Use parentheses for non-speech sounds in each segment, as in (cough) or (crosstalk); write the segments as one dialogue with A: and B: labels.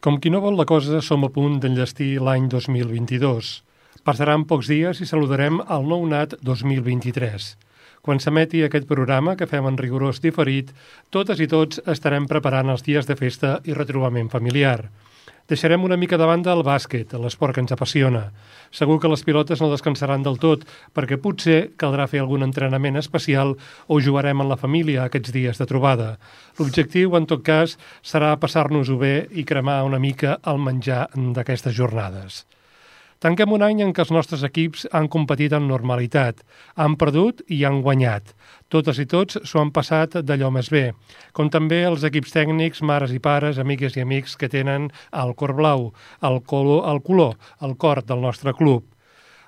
A: Com qui no vol la cosa, som a punt d'enllestir l'any 2022. Passaran pocs dies i saludarem el nou nat 2023. Quan s'emeti aquest programa, que fem en rigorós diferit, totes i tots estarem preparant els dies de festa i retrobament familiar. Deixarem una mica de banda el bàsquet, l'esport que ens apassiona. Segur que les pilotes no descansaran del tot, perquè potser caldrà fer algun entrenament especial o jugarem en la família aquests dies de trobada. L'objectiu, en tot cas, serà passar-nos-ho bé i cremar una mica el menjar d'aquestes jornades. Tanquem un any en què els nostres equips han competit amb normalitat, han perdut i han guanyat. Totes i tots s'ho han passat d'allò més bé, com també els equips tècnics, mares i pares, amigues i amics que tenen el cor blau, el color, el color, el cor del nostre club.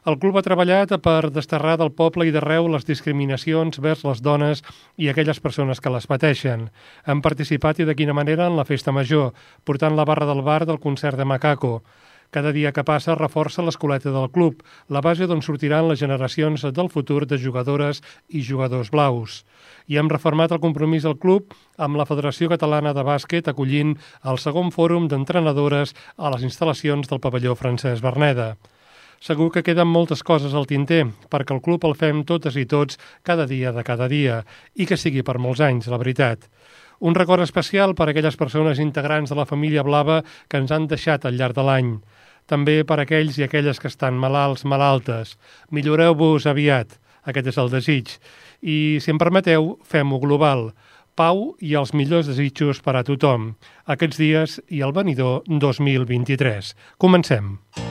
A: El club ha treballat per desterrar del poble i d'arreu les discriminacions vers les dones i aquelles persones que les pateixen. Han participat i de quina manera en la festa major, portant la barra del bar del concert de Macaco. Cada dia que passa reforça l'escoleta del club, la base d'on sortiran les generacions del futur de jugadores i jugadors blaus. I hem reformat el compromís del club amb la Federació Catalana de Bàsquet acollint el segon fòrum d'entrenadores a les instal·lacions del pavelló Francesc Berneda. Segur que queden moltes coses al tinter, perquè el club el fem totes i tots cada dia de cada dia, i que sigui per molts anys, la veritat. Un record especial per a aquelles persones integrants de la família blava que ens han deixat al llarg de l'any també per aquells i aquelles que estan malalts, malaltes. Milloreu-vos aviat, aquest és el desig. I, si em permeteu, fem-ho global. Pau i els millors desitjos per a tothom, aquests dies i el venidor 2023. Comencem. Comencem.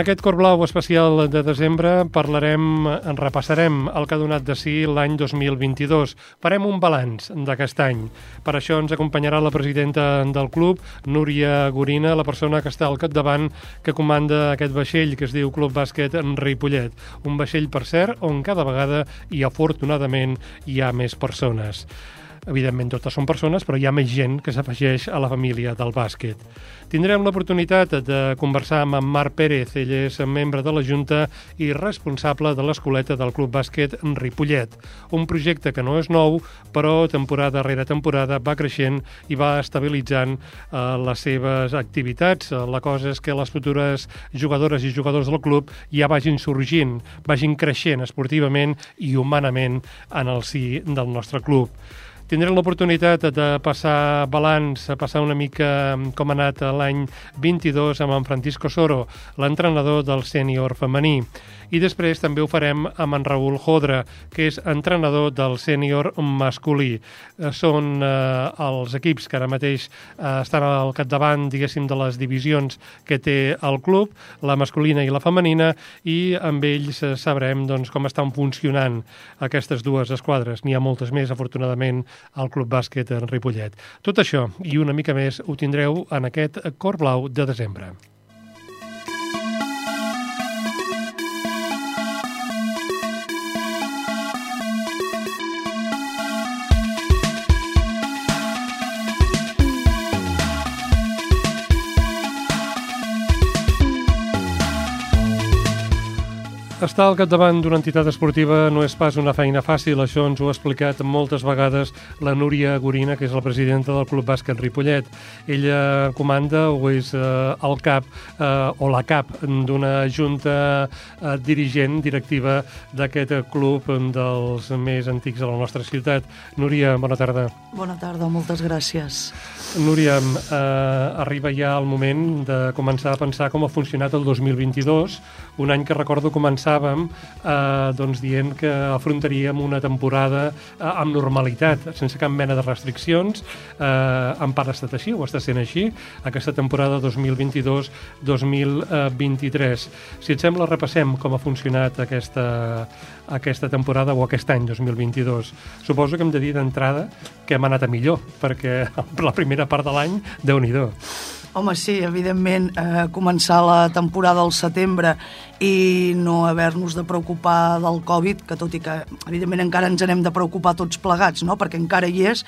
A: Aquest Cor Blau especial de desembre parlarem, en repassarem el que ha donat de si l'any 2022. Farem un balanç d'aquest any. Per això ens acompanyarà la presidenta del club, Núria Gorina, la persona que està al capdavant que comanda aquest vaixell que es diu Club Bàsquet en Ripollet. Un vaixell, per cert, on cada vegada i afortunadament hi ha més persones. Evidentment, totes són persones, però hi ha més gent que s'afegeix a la família del bàsquet. Tindrem l'oportunitat de conversar amb en Marc Pérez. Ell és membre de la Junta i responsable de l'escoleta del Club Bàsquet Ripollet. Un projecte que no és nou, però temporada rere temporada va creixent i va estabilitzant eh, les seves activitats. La cosa és que les futures jugadores i jugadors del club ja vagin sorgint, vagin creixent esportivament i humanament en el si del nostre club. Tindrem l'oportunitat de passar balanç, a passar una mica com ha anat l'any 22 amb en Francisco Soro, l'entrenador del sènior femení. I després també ho farem amb en Raül Jodra, que és entrenador del sènior masculí. Eh, són eh, els equips que ara mateix eh, estan al capdavant, diguéssim, de les divisions que té el club, la masculina i la femenina, i amb ells eh, sabrem doncs, com estan funcionant aquestes dues esquadres. N'hi ha moltes més, afortunadament, al Club Bàsquet en Ripollet. Tot això i una mica més ho tindreu en aquest Cor Blau de desembre. Estar al capdavant d'una entitat esportiva no és pas una feina fàcil, això ens ho ha explicat moltes vegades la Núria Gorina, que és la presidenta del Club Bàsquet Ripollet. Ella comanda o és eh, el cap eh, o la cap d'una junta eh, dirigent, directiva d'aquest club dels més antics de la nostra ciutat. Núria, bona tarda.
B: Bona tarda, moltes gràcies.
A: Núria, eh, arriba ja el moment de començar a pensar com ha funcionat el 2022, un any que recordo començàvem eh, doncs dient que afrontaríem una temporada eh, amb normalitat, sense cap mena de restriccions. Eh, en part ha estat així, o està sent així, aquesta temporada 2022-2023. Si et sembla, repassem com ha funcionat aquesta, aquesta temporada o aquest any 2022. Suposo que hem de dir d'entrada que hem anat a millor, perquè (laughs) la primera part de l'any, déu nhi
B: Home, sí, evidentment, eh, començar la temporada al setembre i no haver-nos de preocupar del Covid, que tot i que, evidentment, encara ens n'hem de preocupar tots plegats, no?, perquè encara hi és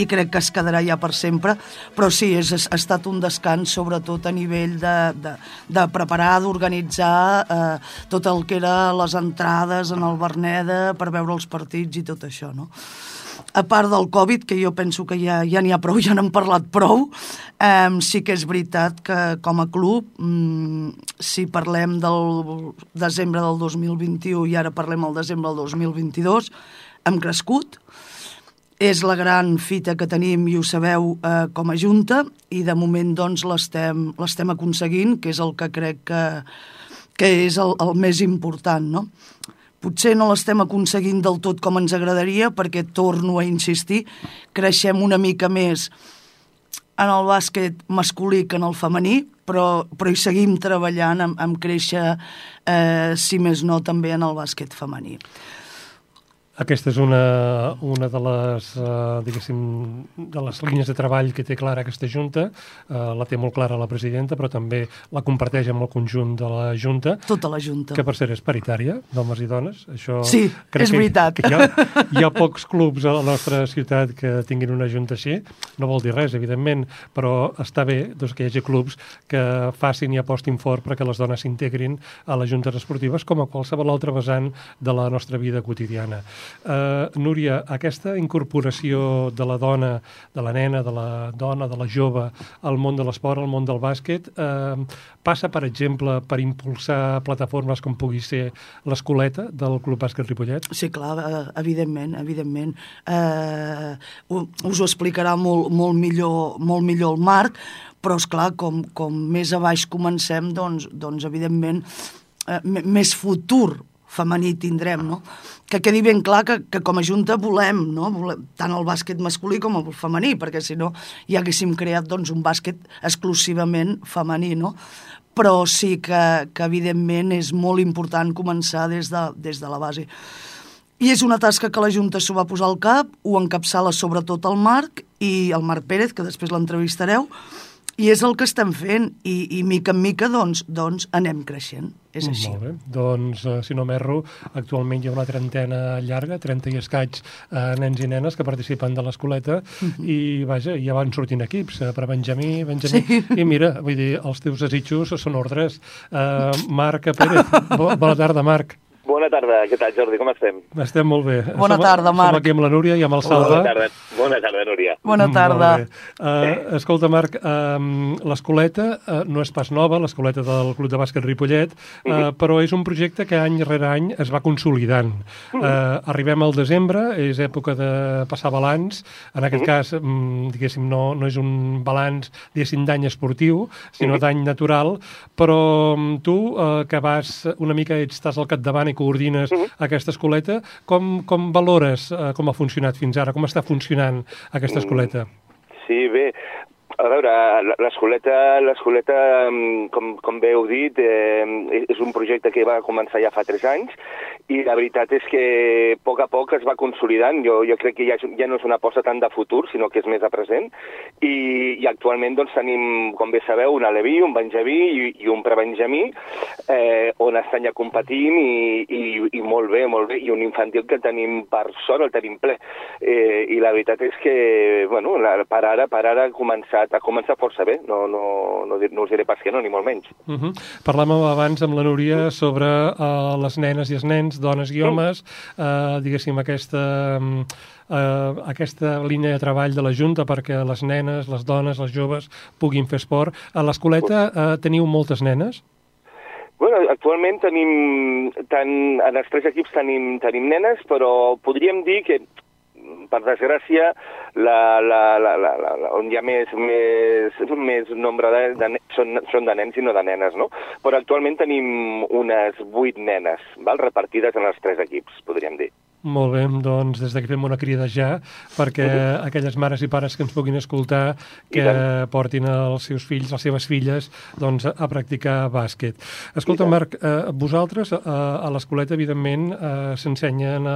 B: i crec que es quedarà ja per sempre, però sí, és, ha estat un descans, sobretot a nivell de, de, de preparar, d'organitzar eh, tot el que era les entrades en el Berneda per veure els partits i tot això, no? A part del Covid, que jo penso que ja ja n'hi ha prou, (laughs) ja n'hem parlat prou, eh, sí que és veritat que com a club, mm, si parlem del desembre del 2021 i ara parlem el desembre del 2022, hem crescut, és la gran fita que tenim, i ho sabeu, eh, com a Junta, i de moment doncs l'estem aconseguint, que és el que crec que, que és el, el més important, no? Potser no l'estem aconseguint del tot com ens agradaria, perquè, torno a insistir, creixem una mica més en el bàsquet masculí que en el femení, però, però hi seguim treballant amb, amb créixer, eh, si més no, també en el bàsquet femení.
A: Aquesta és una, una de les, uh, diguéssim, de les línies de treball que té clara aquesta Junta. Uh, la té molt clara la presidenta, però també la comparteix amb el conjunt de la Junta.
B: Tota la Junta.
A: Que, per cert, és paritària, d'homes i dones. Això
B: sí,
A: crec
B: és
A: que,
B: veritat.
A: Que hi, ha, hi ha pocs clubs a la nostra ciutat que tinguin una Junta així. No vol dir res, evidentment, però està bé doncs, que hi hagi clubs que facin i apostin fort perquè les dones s'integrin a les juntes esportives com a qualsevol altre vessant de la nostra vida quotidiana. Uh, Núria, aquesta incorporació de la dona, de la nena, de la dona, de la jove al món de l'esport, al món del bàsquet, uh, passa, per exemple, per impulsar plataformes com pugui ser l'Escoleta del Club Bàsquet Ripollet?
B: Sí, clar, eh, evidentment, evidentment. Uh, us ho explicarà molt, molt, millor, molt millor el Marc, però, és clar com, com més a baix comencem, doncs, doncs evidentment, uh, més futur femení tindrem, no? Que quedi ben clar que, que com a Junta volem, no? volem tant el bàsquet masculí com el femení, perquè si no ja haguéssim creat doncs, un bàsquet exclusivament femení, no? Però sí que, que evidentment és molt important començar des de, des de la base. I és una tasca que la Junta s'ho va posar al cap, ho encapçala sobretot el Marc i el Marc Pérez, que després l'entrevistareu, i és el que estem fent, i, i mica en mica doncs, doncs anem creixent, és així.
A: Molt bé, doncs uh, si no m'erro, actualment hi ha una trentena llarga, 30 i escaig uh, nens i nenes que participen de l'escoleta uh -huh. i vaja, ja van sortint equips uh, per Benjamí, Benjamí, sí. i mira, vull dir, els teus desitjos són ordres. Uh, Marc Pérez, bona tarda, Marc.
C: Bona tarda, què tal Jordi, com estem?
A: Estem molt bé.
B: Bona som, tarda, Marc.
A: Som aquí amb la Núria i amb el Salva.
C: Bona tarda, bona tarda Núria.
B: Bona tarda.
A: Uh, escolta, Marc, uh, l'escoleta uh, no és pas nova, l'escoleta del Club de Bàsquet Ripollet, uh, uh -huh. però és un projecte que any rere any es va consolidant. Uh -huh. uh, arribem al desembre, és època de passar balanç, en aquest uh -huh. cas, um, diguéssim, no, no és un balanç, diguéssim, d'any esportiu, sinó uh -huh. d'any natural, però um, tu, uh, que vas una mica, estàs al capdavant i coordines uh -huh. aquesta escoleta. Com, com valores eh, com ha funcionat fins ara? Com està funcionant aquesta escoleta?
C: Sí, bé, a veure, l'escoleta, l'escoleta, mm, com, com bé heu dit, eh, és un projecte que va començar ja fa tres anys i la veritat és que a poc a poc es va consolidant. Jo, jo crec que ja, ja no és una aposta tant de futur, sinó que és més de present. I, i actualment doncs, tenim, com bé sabeu, un aleví, un benjamí i, i un prebenjamí, eh, on estan ja competint i, i, i molt bé, molt bé. I un infantil que tenim per sort, el tenim ple. Eh, I la veritat és que, bueno, la, per ara, per ara ha començat, ha començat força bé. No, no, no, no us diré pas que no, ni molt menys.
A: Uh -huh. Parlàvem abans amb la Núria sobre uh, les nenes i els nens, dones i homes, uh, diguéssim, aquesta... Uh, aquesta línia de treball de la Junta perquè les nenes, les dones, les joves puguin fer esport. A l'escoleta uh, teniu moltes nenes?
C: Bueno, actualment tenim, tant, en els tres equips tenim, tenim nenes, però podríem dir que per desgràcia, la, la, la, la, la, la, on hi ha més, més, més nombre de, de són, són de nens i no de nenes, no? Però actualment tenim unes vuit nenes, val? repartides en els tres equips, podríem dir.
A: Molt bé, doncs des d'aquí fem una crida ja perquè aquelles mares i pares que ens puguin escoltar que portin els seus fills, les seves filles doncs, a practicar bàsquet. Escolta, Marc, eh, vosaltres eh, a l'escoleta, evidentment, eh, s'ensenyen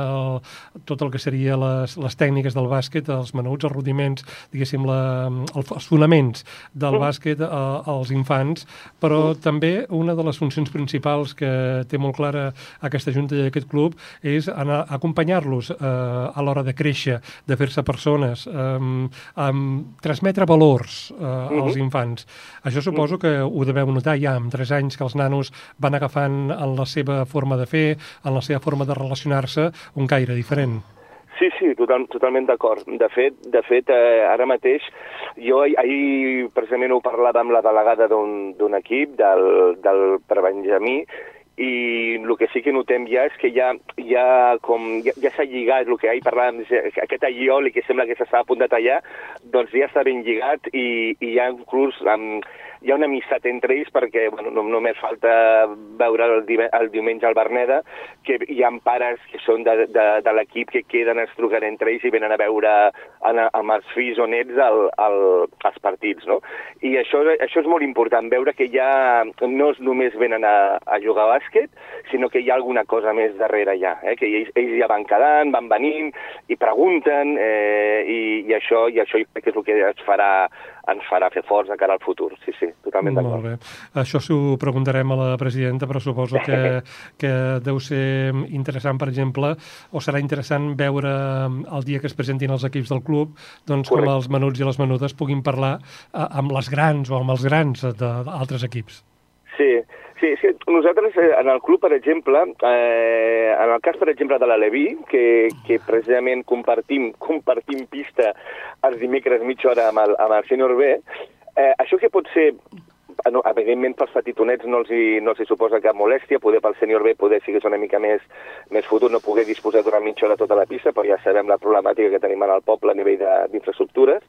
A: tot el que seria les, les tècniques del bàsquet, els menuts, els rudiments, diguéssim, la, els fonaments del -huh. bàsquet a, als infants, però -huh. també una de les funcions principals que té molt clara aquesta Junta i aquest club és anar a acompanyar-los eh, a l'hora de créixer, de fer-se persones, eh, um, transmetre valors eh, uh -huh. als mhm. infants. Això suposo que ho deveu notar ja amb 3 anys que els nanos van agafant en la seva forma de fer, en la seva forma de relacionar-se, un caire diferent.
C: Sí, sí, total, totalment d'acord. De fet, de fet eh, ara mateix, jo ahir precisament ho parlava amb la delegada d'un equip, del, del Prebenjamí, i el que sí que notem ja és que ja, ja, com, ja, ja s'ha lligat, el que ahir parlàvem, aquest alliol i que sembla que s'està a punt de tallar, doncs ja està ben lligat i, i ja inclús amb, hi ha una amistat entre ells perquè bueno, no, només falta veure el, el diumenge al Berneda que hi ha pares que són de, de, de l'equip que queden, es truquen entre ells i venen a veure en, amb els fills o nets el, el, els partits, no? I això, això és molt important, veure que ja no és només venen a, a jugar a bàsquet, sinó que hi ha alguna cosa més darrere ja, eh? que ells, ells ja van quedant, van venint i pregunten, eh, i, i això i això crec que és el que es farà ens farà fer forts de cara al futur. Sí, sí, totalment d'acord.
A: Molt bé. Això s'ho preguntarem a la presidenta, però suposo que, (laughs) que deu ser interessant, per exemple, o serà interessant veure el dia que es presentin els equips del club, doncs Correcte. com els menuts i les menudes puguin parlar eh, amb les grans o amb els grans d'altres equips.
C: Sí, Sí, sí, nosaltres eh, en el club, per exemple, eh, en el cas, per exemple, de l'Aleví, que, que precisament compartim, compartim pista els dimecres mitja hora amb el, amb el sènior B, eh, això que pot ser no, evidentment pels petitonets no els, hi, no els hi suposa cap molèstia, poder pel sènior B poder si és una mica més, més futur, no poder disposar durant mitja hora tota la pista, però ja sabem la problemàtica que tenim en el poble a nivell d'infraestructures.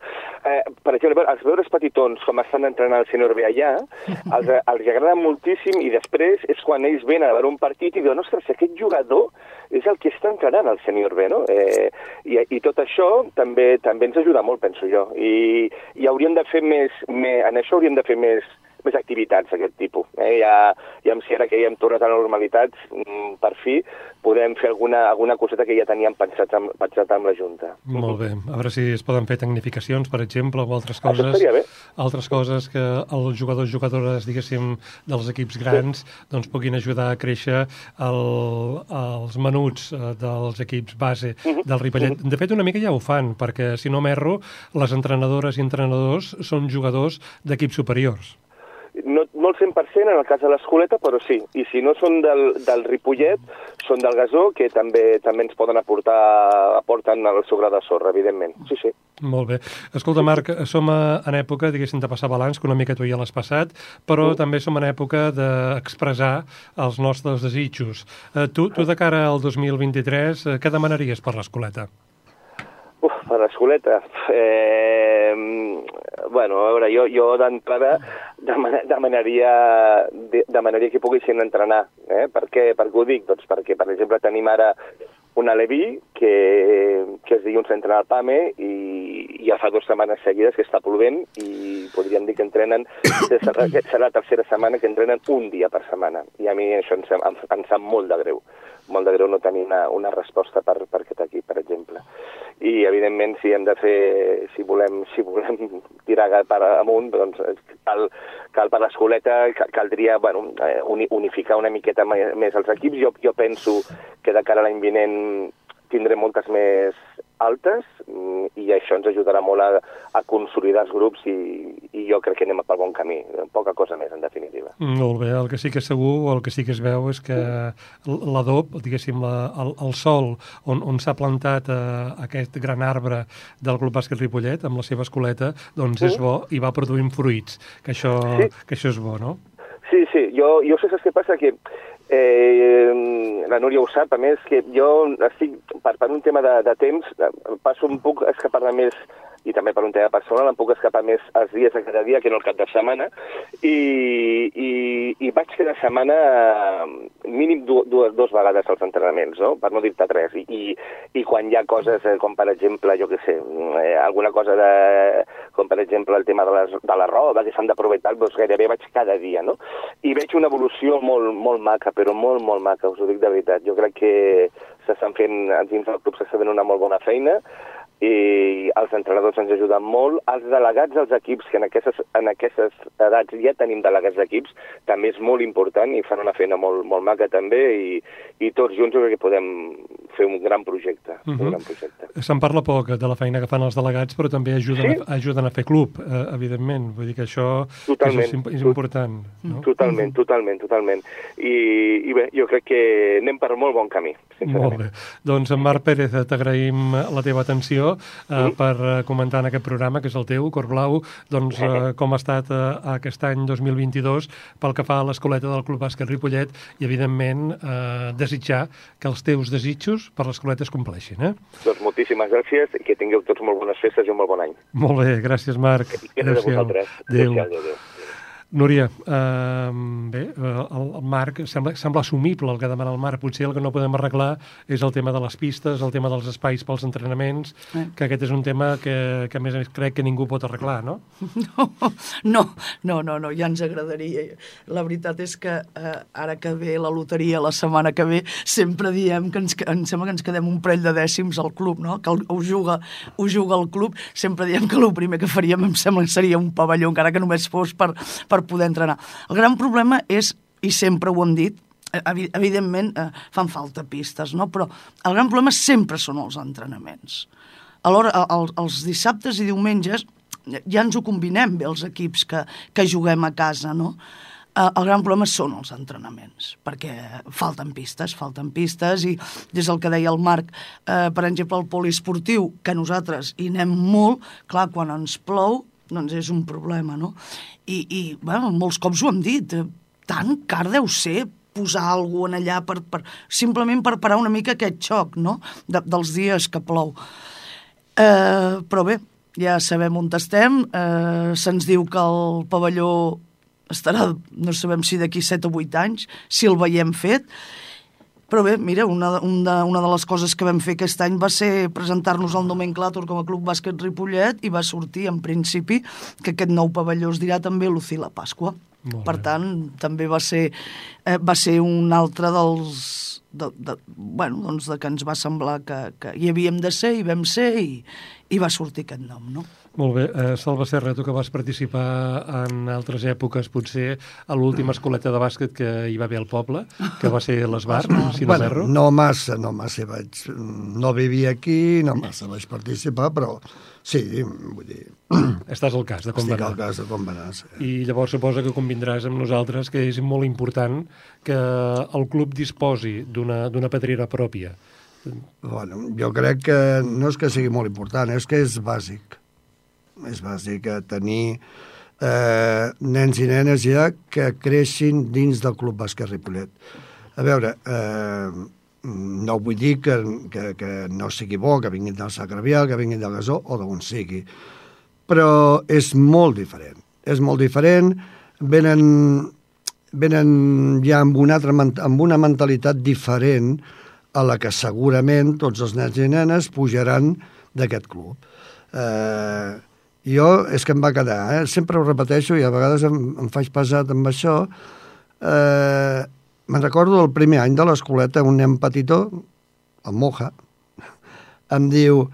C: Eh, per exemple, els veure petitons com estan entrenant el sènior B allà, (laughs) els, els agrada moltíssim i després és quan ells venen a veure un partit i diuen, ostres, aquest jugador és el que està entrenant el sènior B, no? Eh, i, I tot això també també ens ajuda molt, penso jo. I, i hauríem de fer més, més en això hauríem de fer més, més activitats d'aquest tipus. Eh? Ja, ja si ara que ja hem tornat a la normalitat, mm, per fi podem fer alguna, alguna coseta que ja teníem pensat amb, pensat amb la Junta.
A: Molt bé. A veure si es poden fer tecnificacions, per exemple, o altres coses, altres coses que els jugadors jugadores, diguéssim, dels equips grans, sí. doncs puguin ajudar a créixer el, els menuts eh, dels equips base uh -huh. del Ripollet. Uh -huh. De fet, una mica ja ho fan, perquè, si no m'erro, les entrenadores i entrenadors són jugadors d'equips superiors.
C: No, el 100% en el cas de l'Escoleta, però sí. I si no són del, del Ripollet, són del Gasó, que també també ens poden aportar, aporten el seu gra de sorra, evidentment. Sí, sí.
A: Molt bé. Escolta, Marc, som en època, diguéssim, de passar balanç, que una mica tu ja l'has passat, però mm. també som en època d'expressar els nostres desitjos. Eh, tu, tu de cara al 2023, eh, què demanaries per l'Escoleta?
C: Uf, per l'escoleta. Eh, bueno, a veure, jo, jo d'entrada demanaria, demanaria que poguessin entrenar. Eh? Per, què, per què ho dic? Doncs perquè, per exemple, tenim ara una Levi que, que és dilluns entrenar al PAME i ja fa dues setmanes seguides que està plovent i podríem dir que entrenen, serà la tercera setmana que entrenen un dia per setmana. I a mi això em, em, em sap molt de greu molt de greu no tenir una, una resposta per, per aquest equip, per exemple. I, evidentment, si hem de fer, si volem, si volem (laughs) tirar per amunt, doncs cal, cal per l'escoleta, caldria bueno, eh, unificar una miqueta més els equips. Jo, jo penso que de cara a l'any vinent tindrem moltes més altes mm, i això ens ajudarà molt a, a consolidar els grups i, i jo crec que anem pel bon camí, poca cosa més en definitiva.
A: Molt bé, el que sí que és segur, o el que sí que es veu és que l'adob, diguéssim, la, el, el sol on, on s'ha plantat eh, aquest gran arbre del Club Bàsquet Ripollet amb la seva escoleta, doncs és bo i va produint fruits, que això, sí. que això és bo, no?
C: Sí, sí, jo, jo sé saps què passa, que Eh, la Núria ho sap, a més, que jo estic, per, per un tema de, de temps, passo un puc escapar-me més i també per un tema personal em puc escapar més els dies de cada dia que no el cap de setmana i, i, i vaig cada setmana mínim dues, dues vegades als entrenaments, no? per no dir-te tres I, i, i quan hi ha coses eh, com per exemple, jo què sé eh, alguna cosa de, com per exemple el tema de, les, de la roba que s'han d'aprofitar, doncs gairebé vaig cada dia no? i veig una evolució molt, molt maca, però molt, molt maca, us ho dic de veritat jo crec que s'estan fent, dins del club s'està fent una molt bona feina i els entrenadors ens ajuden molt. Els delegats dels equips, que en aquestes, en aquestes edats ja tenim delegats d'equips, també és molt important i fan una feina molt, molt maca també i, i tots junts crec que podem fer un gran projecte. Uh -huh. un
A: mhm.
C: gran projecte.
A: Se'n parla poc de la feina que fan els delegats, però també ajuden, sí? a, ajuden a fer club, eh, evidentment. Vull dir que això totalment. és, és important. No?
C: Totalment, uh -huh. totalment, totalment. I, I bé, jo crec que anem per molt bon camí,
A: Molt bé. Doncs, en Marc Pérez, t'agraïm la teva atenció eh, sí. per eh, comentar en aquest programa, que és el teu, Cor Blau, doncs, eh, com ha estat eh, aquest any 2022 pel que fa a l'escoleta del Club Bàsquet Ripollet i, evidentment, eh, desitjar que els teus desitjos per l'escoleta es compleixin. Eh?
C: Doncs moltíssimes gràcies i que tingueu tots molt bones festes i un molt bon any.
A: Molt bé, gràcies, Marc.
C: Gràcies a vosaltres.
A: Adéu. Adéu. Adéu. Núria, eh, bé, el, el Marc, sembla, sembla assumible el que demana el Marc, potser el que no podem arreglar és el tema de les pistes, el tema dels espais pels entrenaments, eh. que aquest és un tema que, que a més a més crec que ningú pot arreglar, no? (laughs)
B: No, no, no, no, ja ens agradaria. La veritat és que eh, ara que ve la loteria la setmana que ve, sempre diem que ens, em sembla que ens quedem un parell de dècims al club, no? Que el, ho, juga, ho juga el club, sempre diem que el primer que faríem em sembla que seria un pavelló, encara que només fos per, per per poder entrenar. El gran problema és, i sempre ho hem dit, eh, evidentment eh, fan falta pistes, no? però el gran problema sempre són els entrenaments. Alhora, el, els dissabtes i diumenges ja ens ho combinem bé els equips que, que juguem a casa, no? Eh, el gran problema són els entrenaments, perquè falten pistes, falten pistes, i des del que deia el Marc, eh, per exemple, el poliesportiu, que nosaltres hi anem molt, clar, quan ens plou, doncs és un problema, no? I, i bueno, molts cops ho hem dit, eh, tan car deu ser posar alguna en allà per, per, simplement per parar una mica aquest xoc, no?, de, dels dies que plou. Eh, però bé, ja sabem on estem, eh, se'ns diu que el pavelló estarà, no sabem si d'aquí 7 o 8 anys, si el veiem fet, però bé, mira, una, una, una de les coses que vam fer aquest any va ser presentar-nos al nomenclàtor com a Club Bàsquet Ripollet i va sortir, en principi, que aquest nou pavelló es dirà també Lucila Pasqua. Per tant, també va ser, eh, va ser un altre dels... De, de, bueno, doncs de que ens va semblar que, que hi havíem de ser, i vam ser, i, i va sortir aquest nom, no?
A: Molt bé. Eh, Salva Serra, tu que vas participar en altres èpoques, potser a l'última escoleta de bàsquet que hi va haver al poble, que va ser l'Esbar, si no
D: bueno,
A: erro.
D: No massa, no massa. Vaig, no vivia aquí, no massa vaig participar, però sí, vull dir... (clears throat)
A: Estàs al cas de com
D: Estic
A: va anar.
D: al cas de com va anar, sí.
A: I llavors suposa que convindràs amb nosaltres que és molt important que el club disposi d'una pedrera pròpia.
D: Bueno, jo crec que no és que sigui molt important, és que és bàsic és bàsic tenir eh, nens i nenes ja que creixin dins del Club Bàsquet Ripollet. A veure, eh, no vull dir que, que, que no sigui bo, que vinguin del Sacravial, que vinguin del Gasó o d'on sigui, però és molt diferent. És molt diferent, venen, venen ja amb una, altra, amb una mentalitat diferent a la que segurament tots els nens i nenes pujaran d'aquest club. Eh, jo, és que em va quedar, eh? sempre ho repeteixo i a vegades em, em faig pesat amb això. Eh, me'n recordo el primer any de l'escoleta, un nen petitó, el Moja, em diu,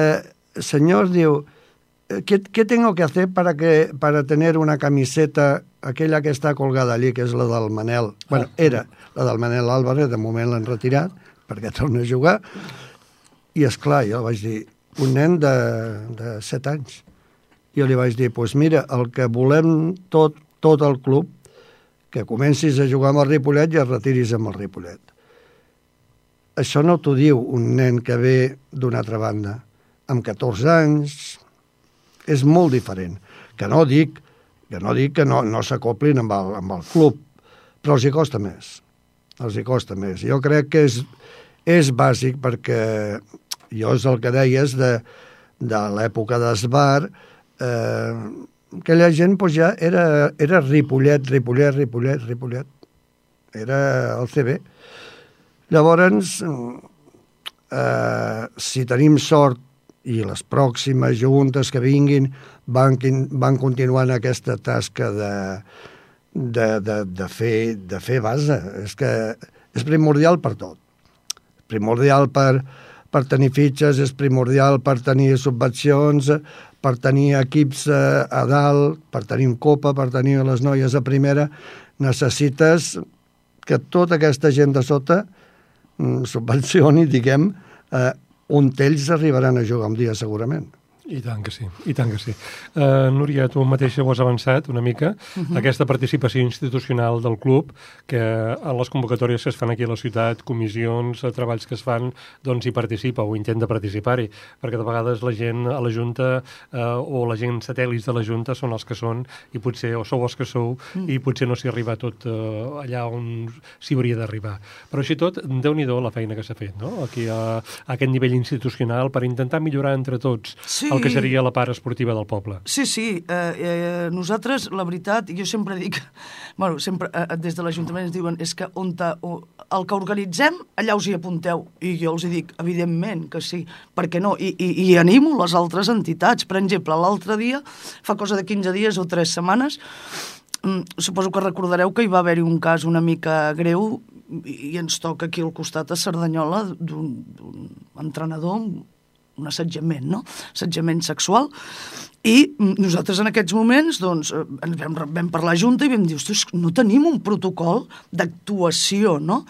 D: eh, senyor, diu, eh, ¿qué, ¿qué tengo que hacer para, que, para tener una camiseta, aquella que està colgada allí, que és la del Manel? Bueno, era la del Manel Álvarez, de moment l'han retirat, perquè torna a jugar, i és clar, jo vaig dir, un nen de, de 7 anys jo li vaig dir, doncs pues mira, el que volem tot, tot el club, que comencis a jugar amb el Ripollet i es retiris amb el Ripollet. Això no t'ho diu un nen que ve d'una altra banda. Amb 14 anys és molt diferent. Que no dic que no, dic que no, no s'acoplin amb, el, amb el club, però els hi costa més. els hi costa més. Jo crec que és, és bàsic perquè jo és el que deies de, de l'època d'Esbar, eh, aquella gent pues, ja era, era Ripollet, Ripollet, Ripollet, Ripollet. Era el CB. Llavors, eh, si tenim sort i les pròximes juntes que vinguin van, van continuar en aquesta tasca de, de, de, de, fer, de fer base. És que és primordial per tot. Primordial per, per tenir fitxes, és primordial per tenir subvencions, per tenir equips a, a dalt, per tenir un copa, per tenir les noies a primera, necessites que tota aquesta gent de sota mm, subvencioni, diguem, eh, on ells arribaran a jugar un dia segurament.
A: I tant que sí, i tant que sí. Uh, Núria, tu mateixa ho has avançat una mica, uh mhm. -huh. aquesta participació institucional del club, que a les convocatòries que es fan aquí a la ciutat, comissions, a treballs que es fan, doncs hi participa o intenta participar-hi, perquè de vegades la gent a la Junta uh, o la gent satèl·lits de la Junta són els que són i potser, o sou els que sou, uh mm. -huh. i potser no s'hi arriba tot uh, allà on s'hi hauria d'arribar. Però així tot, déu nhi la feina que s'ha fet, no?, aquí a, a aquest nivell institucional per intentar millorar entre tots
B: sí
A: el que seria la part esportiva del poble.
B: Sí, sí. Eh, eh, nosaltres, la veritat, jo sempre dic... (laughs) Bueno, sempre, eh, des de l'Ajuntament ens diuen és que on ta, o, el que organitzem, allà us hi apunteu. I jo els hi dic, evidentment que sí. Per què no? I, i, i animo les altres entitats. Per exemple, l'altre dia, fa cosa de 15 dies o 3 setmanes, mm, suposo que recordareu que hi va haver-hi un cas una mica greu i ens toca aquí al costat a Cerdanyola d'un entrenador un assetjament, no? assetjament sexual, i nosaltres en aquests moments doncs, eh, ens vam, vam parlar Junta i vam dir, ostres, no tenim un protocol d'actuació, no?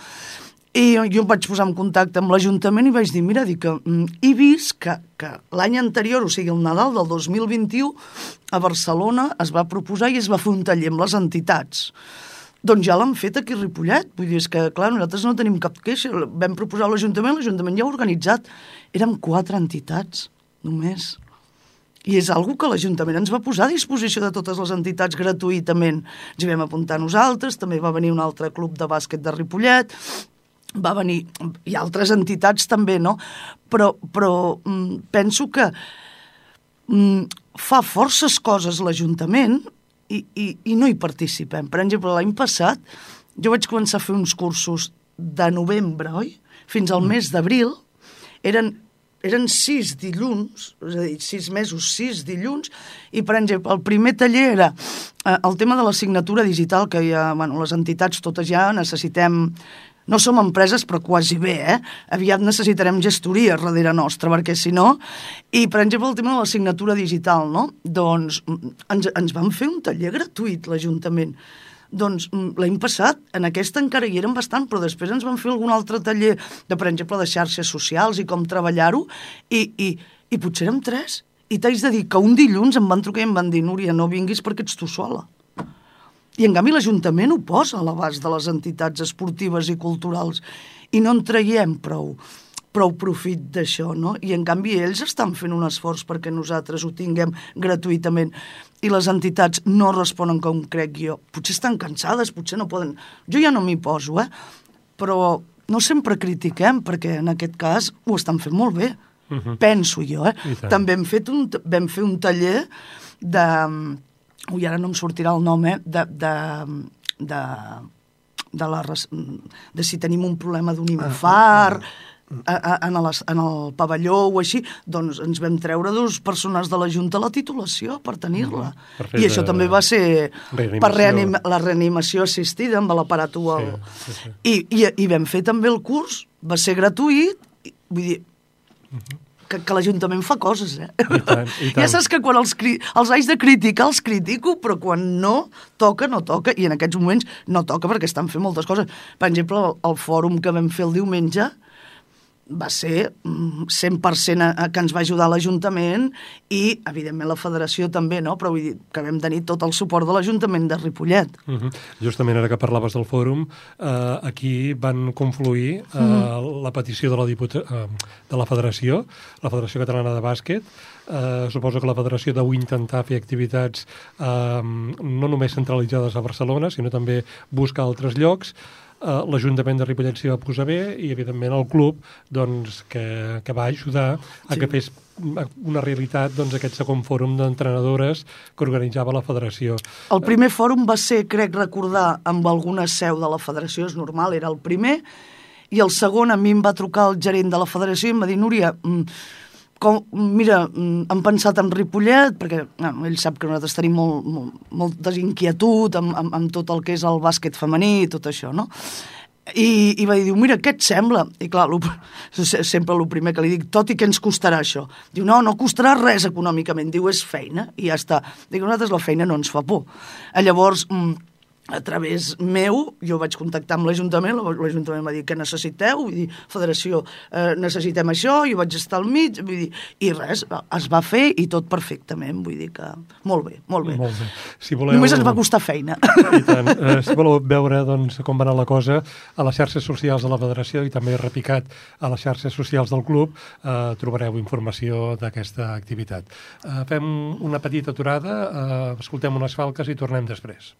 B: I jo em vaig posar en contacte amb l'Ajuntament i vaig dir, mira, dic que mm, he vist que, que l'any anterior, o sigui, el Nadal del 2021, a Barcelona es va proposar i es va fer un taller amb les entitats. Doncs ja l'han fet aquí a Ripollet. Vull dir, és que, clar, nosaltres no tenim cap queixa. Vam proposar a l'Ajuntament, l'Ajuntament ja ha organitzat. Érem quatre entitats, només. I és algo que l'Ajuntament ens va posar a disposició de totes les entitats gratuïtament. Ens hi vam apuntar nosaltres, també va venir un altre club de bàsquet de Ripollet, va venir... i altres entitats també, no? Però, però mm, penso que mm, fa forces coses l'Ajuntament i, i, i no hi participem. Per exemple, l'any passat jo vaig començar a fer uns cursos de novembre, oi? Fins al mm. mes d'abril. Eren, eren sis dilluns, és a dir, sis mesos, sis dilluns, i, per exemple, el primer taller era eh, el tema de la signatura digital, que ja, bueno, les entitats totes ja necessitem no som empreses, però quasi bé, eh? Aviat necessitarem gestoria darrere nostra, perquè si no... I, per exemple, el tema de la signatura digital, no? Doncs ens, ens van fer un taller gratuït, l'Ajuntament. Doncs l'any passat, en aquesta encara hi eren bastant, però després ens van fer algun altre taller de, per exemple, de xarxes socials i com treballar-ho, i, i, i potser érem tres. I t'haig de dir que un dilluns em van trucar i em van dir, Núria, no vinguis perquè ets tu sola. I en canvi l'Ajuntament ho posa a l'abast de les entitats esportives i culturals i no en traiem prou prou profit d'això, no? I en canvi ells estan fent un esforç perquè nosaltres ho tinguem gratuïtament i les entitats no responen com crec jo. Potser estan cansades, potser no poden... Jo ja no m'hi poso, eh? Però no sempre critiquem, perquè en aquest cas ho estan fent molt bé. Uh -huh. Penso jo, eh? També hem fet un, vam fer un taller de ui, ara no em sortirà el nom, eh, de, de, de, de, la, de si tenim un problema d'un infart, ah, ah, ah. En, les, en el pavelló o així, doncs ens vam treure dos persones de la Junta la titulació per tenir-la. Mm, I això de, també va ser per reanim, la reanimació assistida amb l'aparat Sí, sí, sí. I, i, I vam fer també el curs, va ser gratuït, vull dir, uh -huh que, que l'Ajuntament fa coses, eh? I tant, i (laughs) tant. Ja saps que quan els, els haig de criticar, els critico, però quan no toca, no toca, i en aquests moments no toca perquè estan fent moltes coses. Per exemple, el, el fòrum que vam fer el diumenge, va ser 100% mm, que ens va ajudar l'Ajuntament i, evidentment, la Federació també, no? però vull dir que vam tenir tot el suport de l'Ajuntament de Ripollet. Uh
A: mhm. -huh. Justament ara que parlaves del fòrum, eh, aquí van confluir eh, uh mhm. -huh. la petició de la, diputa eh, de la Federació, la Federació Catalana de Bàsquet, eh, suposo que la Federació deu intentar fer activitats eh, no només centralitzades a Barcelona, sinó també buscar altres llocs, eh, l'Ajuntament de Ripollet s'hi va posar bé i, evidentment, el club doncs, que, que va ajudar a sí. que fes una realitat doncs, aquest segon fòrum d'entrenadores que organitzava la federació.
B: El primer fòrum va ser, crec recordar, amb alguna seu de la federació, és normal, era el primer, i el segon a mi em va trucar el gerent de la federació i em va dir, Núria, mm, com, mira, mm, hem pensat en Ripollet, perquè bueno, ell sap que nosaltres tenim molt, molt, molta inquietud amb, amb, amb tot el que és el bàsquet femení i tot això, no? I, i va dir, mira, què et sembla? I clar, lo, (laughs) sempre el primer que li dic, tot i que ens costarà això? Diu, no, no costarà res econòmicament, diu, és feina, i ja està. Dic, nosaltres la feina no ens fa por. Llavors, mm, a través meu, jo vaig contactar amb l'Ajuntament, l'Ajuntament va dir que necessiteu, vull dir, federació, eh, necessitem això, jo vaig estar al mig, vull dir, i res, es va fer i tot perfectament, vull dir que molt bé, molt bé.
A: Molt bé. Si voleu...
B: Només ens va costar feina.
A: I tant. Eh, si voleu veure doncs, com va anar la cosa, a les xarxes socials de la federació i també repicat a les xarxes socials del club, eh, trobareu informació d'aquesta activitat. Eh, fem una petita aturada, eh, escoltem unes falques i tornem després.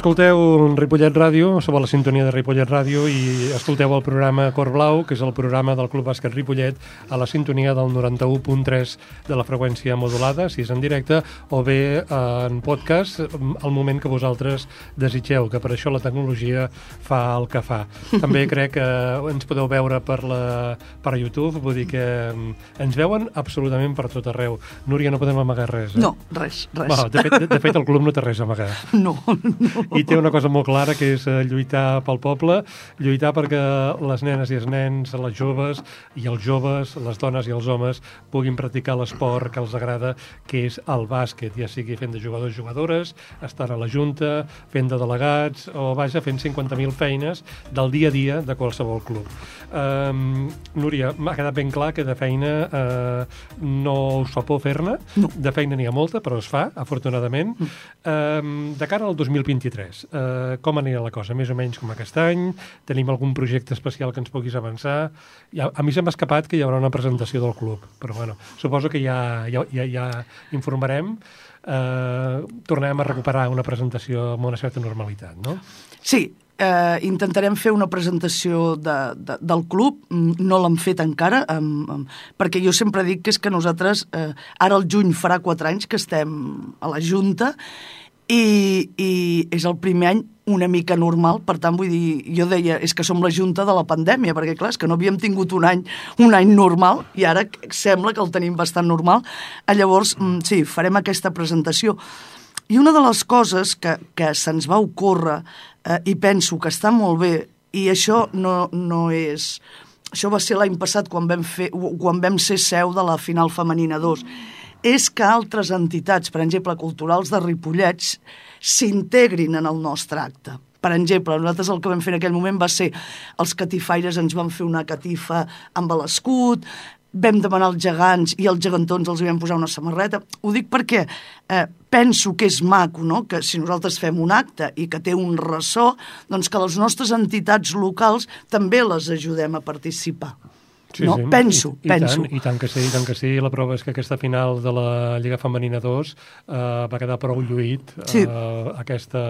A: Escolteu Ripollet Ràdio, a la sintonia de Ripollet Ràdio i escolteu el programa Cor Blau, que és el programa del Club Bàsquet Ripollet, a la sintonia del 91.3 de la freqüència modulada, si és en directe, o bé en podcast, al moment que vosaltres desitgeu, que per això la tecnologia fa el que fa. (laughs) També crec que ens podeu veure per, la, per YouTube, vull dir que ens veuen absolutament per tot arreu. Núria, no podem amagar res, eh?
B: No, res, res.
A: Bueno, de, fet, de, de fet, el club no té res a amagar. (laughs)
B: No, no
A: i té una cosa molt clara que és eh, lluitar pel poble, lluitar perquè les nenes i els nens, les joves i els joves, les dones i els homes puguin practicar l'esport que els agrada, que és el bàsquet, ja sigui fent de jugadors i jugadores, estar a la junta, fent de delegats o, vaja, fent 50.000 feines del dia a dia de qualsevol club. Um, Núria, m'ha quedat ben clar que de feina uh, no us fa por fer-ne, no. de feina n'hi ha molta, però es fa, afortunadament. Um, de cara al 2023, 2023. Uh, com anirà la cosa? Més o menys com aquest any? Tenim algun projecte especial que ens puguis avançar? Ja, a mi se m'ha escapat que hi haurà una presentació del club, però bueno, suposo que ja, ja, ja, ja informarem. Uh, tornarem a recuperar una presentació amb una certa normalitat, no?
B: Sí, eh, intentarem fer una presentació de, de, del club, no l'hem fet encara, amb, amb, perquè jo sempre dic que és que nosaltres, eh, ara el juny farà quatre anys que estem a la Junta i, i és el primer any una mica normal, per tant, vull dir, jo deia, és que som la junta de la pandèmia, perquè clar, és que no havíem tingut un any, un any normal, i ara sembla que el tenim bastant normal. A llavors, mm, sí, farem aquesta presentació. I una de les coses que, que se'ns va ocórrer, eh, i penso que està molt bé, i això no, no és... Això va ser l'any passat quan vam, fer, quan vam ser seu de la final femenina 2, és que altres entitats, per exemple, culturals de Ripollets, s'integrin en el nostre acte. Per exemple, nosaltres el que vam fer en aquell moment va ser els catifaires ens van fer una catifa amb l'escut, vam demanar als gegants i als gegantons els vam posar una samarreta. Ho dic perquè eh, penso que és maco, no?, que si nosaltres fem un acte i que té un ressò, doncs que les nostres entitats locals també les ajudem a participar.
A: Sí,
B: no?
A: sí.
B: Penso,
A: I, i
B: penso.
A: Tant, I tant que sí, i tant que sí. La prova és que aquesta final de la Lliga Femenina 2 eh, va quedar prou lluït eh,
B: Sí.
A: aquesta,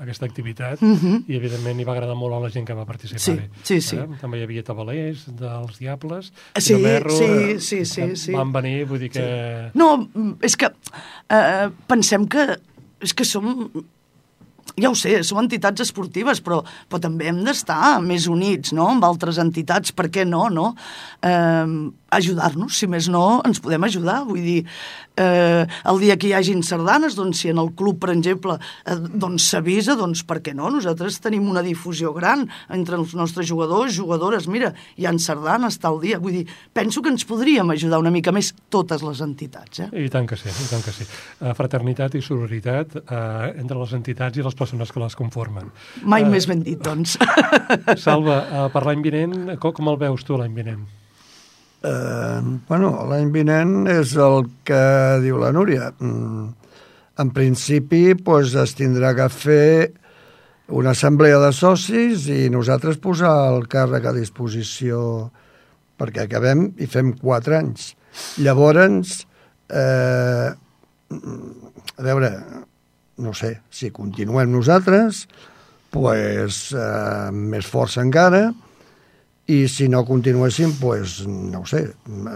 A: aquesta activitat
B: Mhm.
A: i evidentment hi va agradar molt a la gent que va participar.
B: Sí, sí, sí.
A: Eh? També hi havia tabalers dels Diables,
B: Sí,
A: Merro,
B: sí,
A: eh,
B: sí, sí, sí.
A: Van venir, vull dir que...
B: No, és que eh, pensem que és que som ja ho sé, som entitats esportives, però, però també hem d'estar més units, no?, amb altres entitats, per què no, no? Eh, ajudar-nos, si més no, ens podem ajudar, vull dir, eh, el dia que hi hagin sardanes, doncs si en el club, per exemple, eh, doncs s'avisa, doncs per què no? Nosaltres tenim una difusió gran entre els nostres jugadors, jugadores, mira, hi han sardanes tal dia, vull dir, penso que ens podríem ajudar una mica més totes les entitats, eh?
A: I tant que sí, i tant que sí. Eh, fraternitat i sororitat eh, entre les entitats i les persones que les conformen.
B: Mai
A: Eh,
B: més ben dit, doncs.
A: Salva, eh, per l'any vinent, com, com el veus tu l'any vinent?
D: Eh, bueno, l'any vinent és el que diu la Núria. Mm, en principi, doncs, es tindrà que fer una assemblea de socis i nosaltres posar el càrrec a disposició perquè acabem i fem quatre anys. Llavors, eh, a veure, no sé, si continuem nosaltres, pues, eh, més força encara, i si no continuéssim, pues, no ho sé,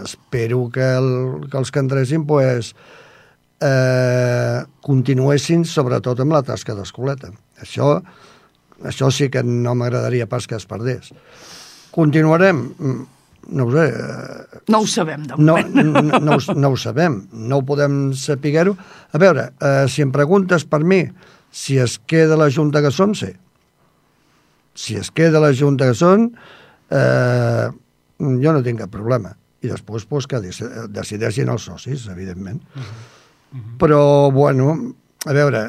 D: espero que, el, que els que entressin pues, eh, continuessin sobretot amb la tasca d'escoleta. Això, això sí que no m'agradaria pas que es perdés. Continuarem? Mm, No ho sé. eh,
B: No ho sabem, de
D: no,
B: moment.
D: no, no, ho, no ho sabem, no ho podem saber-ho. A veure, eh, si em preguntes per mi si es queda la Junta que som, sí. Si es queda la Junta que són, eh, jo no tinc cap problema. I després pues, que dec- decideixin els socis, evidentment. Però, bueno, a veure,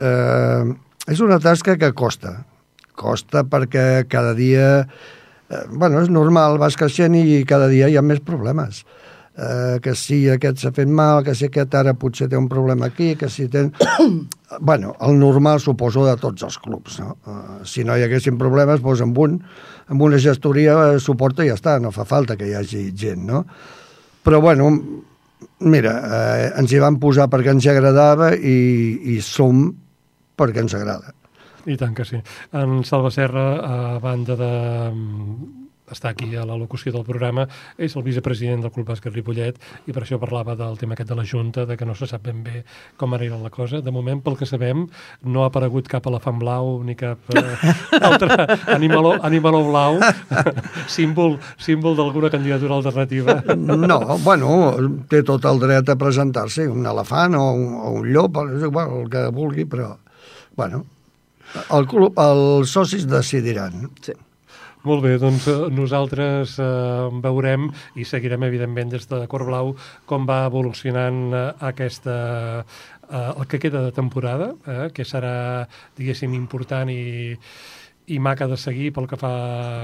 D: eh, és una tasca que costa. Costa perquè cada dia... Eh, bueno, és normal, vas creixent i cada dia hi ha més problemes. Eh, que si aquest s'ha fet mal, que si aquest ara potser té un problema aquí, que si ten... (coughs) bueno, el normal suposo de tots els clubs, no? Eh, si no hi haguessin problemes, doncs amb, un, amb una gestoria eh, suporta i ja està, no fa falta que hi hagi gent, no? Però, bueno, mira, eh, ens hi vam posar perquè ens agradava i, i som perquè ens agrada.
A: I tant que sí. En Salva Serra, a banda de estar aquí a la locució del programa, és el vicepresident del Club Bàsquet Ripollet i per això parlava del tema aquest de la Junta, de que no se sap ben bé com anirà la cosa. De moment, pel que sabem, no ha aparegut cap elefant blau ni cap eh, (laughs) altre animaló, animaló blau, (laughs) símbol, símbol d'alguna candidatura alternativa.
D: No, bueno, té tot el dret a presentar-se, un elefant o un, o un llop, és igual, el que vulgui, però, bueno, el club, els socis decidiran.
B: Sí.
A: Molt bé, doncs eh, nosaltres eh, veurem i seguirem, evidentment, des de Cor Blau com va evolucionant eh, aquesta, eh, el que queda de temporada, eh, que serà, diguéssim, important i, i maca de seguir pel que fa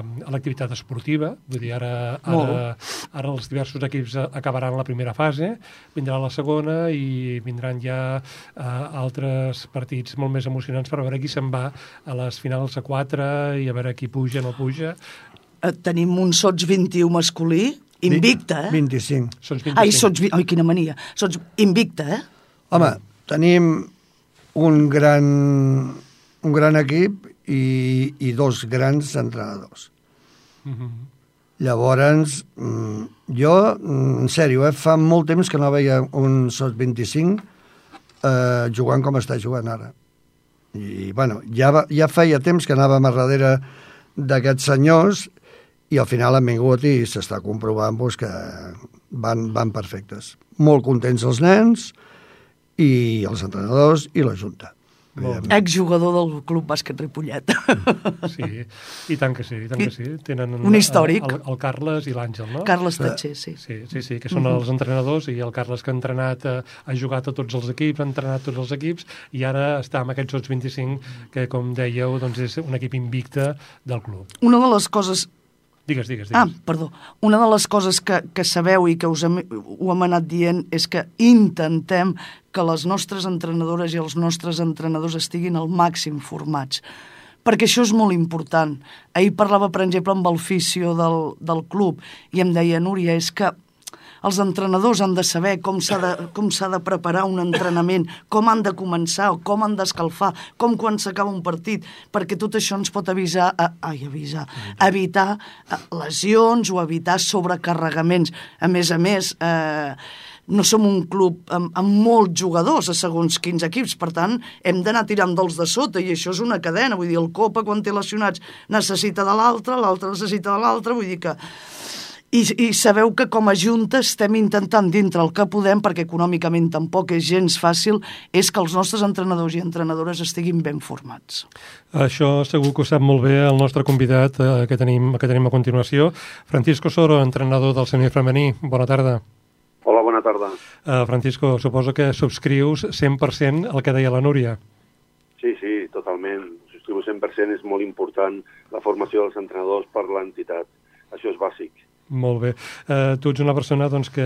A: a l'activitat esportiva. Vull dir, ara, ara, ara els diversos equips eh, acabaran la primera fase, vindrà la segona i vindran ja eh, altres partits molt més emocionants per veure qui se'n va a les finals a 4 i a veure qui puja o no puja.
B: Eh, Tenim un sots 21 masculí, invicte, eh?
D: 25.
A: Són 25.
B: Ai, sots... vi- Ai, quina mania. Sots invicte, eh?
D: Home, tenim un gran, un gran equip i, i dos grans entrenadors.
A: Mhm.
D: Llavors, mm, jo, mm, en sèrio, eh, fa molt temps que no veia un SOT 25 eh, jugant com està jugant ara. I, bueno, ja, va, ja feia temps que anàvem a darrere d'aquests senyors i al final han vingut i s'està comprovant doncs, que van, van perfectes. Molt contents els nens i els entrenadors i la Junta.
B: Exjugador del Club Bàsquet Ripollet. (laughs)
A: Sí, i tant que sí, i tant que sí. Tenen
B: Un històric.
A: El, el Carles i l'Àngel, no?
B: Carles Tatxer, sí.
A: Sí, sí, sí, que són els entrenadors i el Carles que ha entrenat, eh, ha jugat a tots els equips, ha entrenat tots els equips i ara està amb aquests 25 que, com dèieu, doncs és un equip invicte del club.
B: Una de les coses
A: Digues, digues, digues.
B: Ah, perdó. Una de les coses que, que sabeu i que us hem, ho hem anat dient és que intentem que les nostres entrenadores i els nostres entrenadors estiguin al màxim formats. perquè això és molt important. Ahir parlava, per exemple, amb el fisio del, del club i em deia, Núria, és que els entrenadors han de saber com s'ha de, de preparar un entrenament, com han de començar, com han d'escalfar, com quan s'acaba un partit, perquè tot això ens pot avisar, a, ai, avisar, evitar eh, lesions o evitar sobrecarregaments. A més a més, eh, no som un club amb, amb molts jugadors a segons quins equips, per tant, hem d'anar tirant dels de sota, i això és una cadena, vull dir, el Copa, quan té lesionats, necessita de l'altre, l'altre necessita de l'altre, vull dir que... I, I sabeu que com a Junta estem intentant dintre el que podem, perquè econòmicament tampoc és gens fàcil, és que els nostres entrenadors i entrenadores estiguin ben formats.
A: Això segur que ho sap molt bé el nostre convidat eh, que, tenim, que tenim a continuació, Francisco Soro, entrenador del semi femení. Bona tarda.
E: Hola, bona tarda.
A: Uh, Francisco, suposo que subscrius 100% el que deia la Núria.
E: Sí, sí, totalment. Subscriu 100%, és molt important la formació dels entrenadors per l'entitat. Això és bàsic.
A: Molt bé. Uh, tu ets una persona doncs, que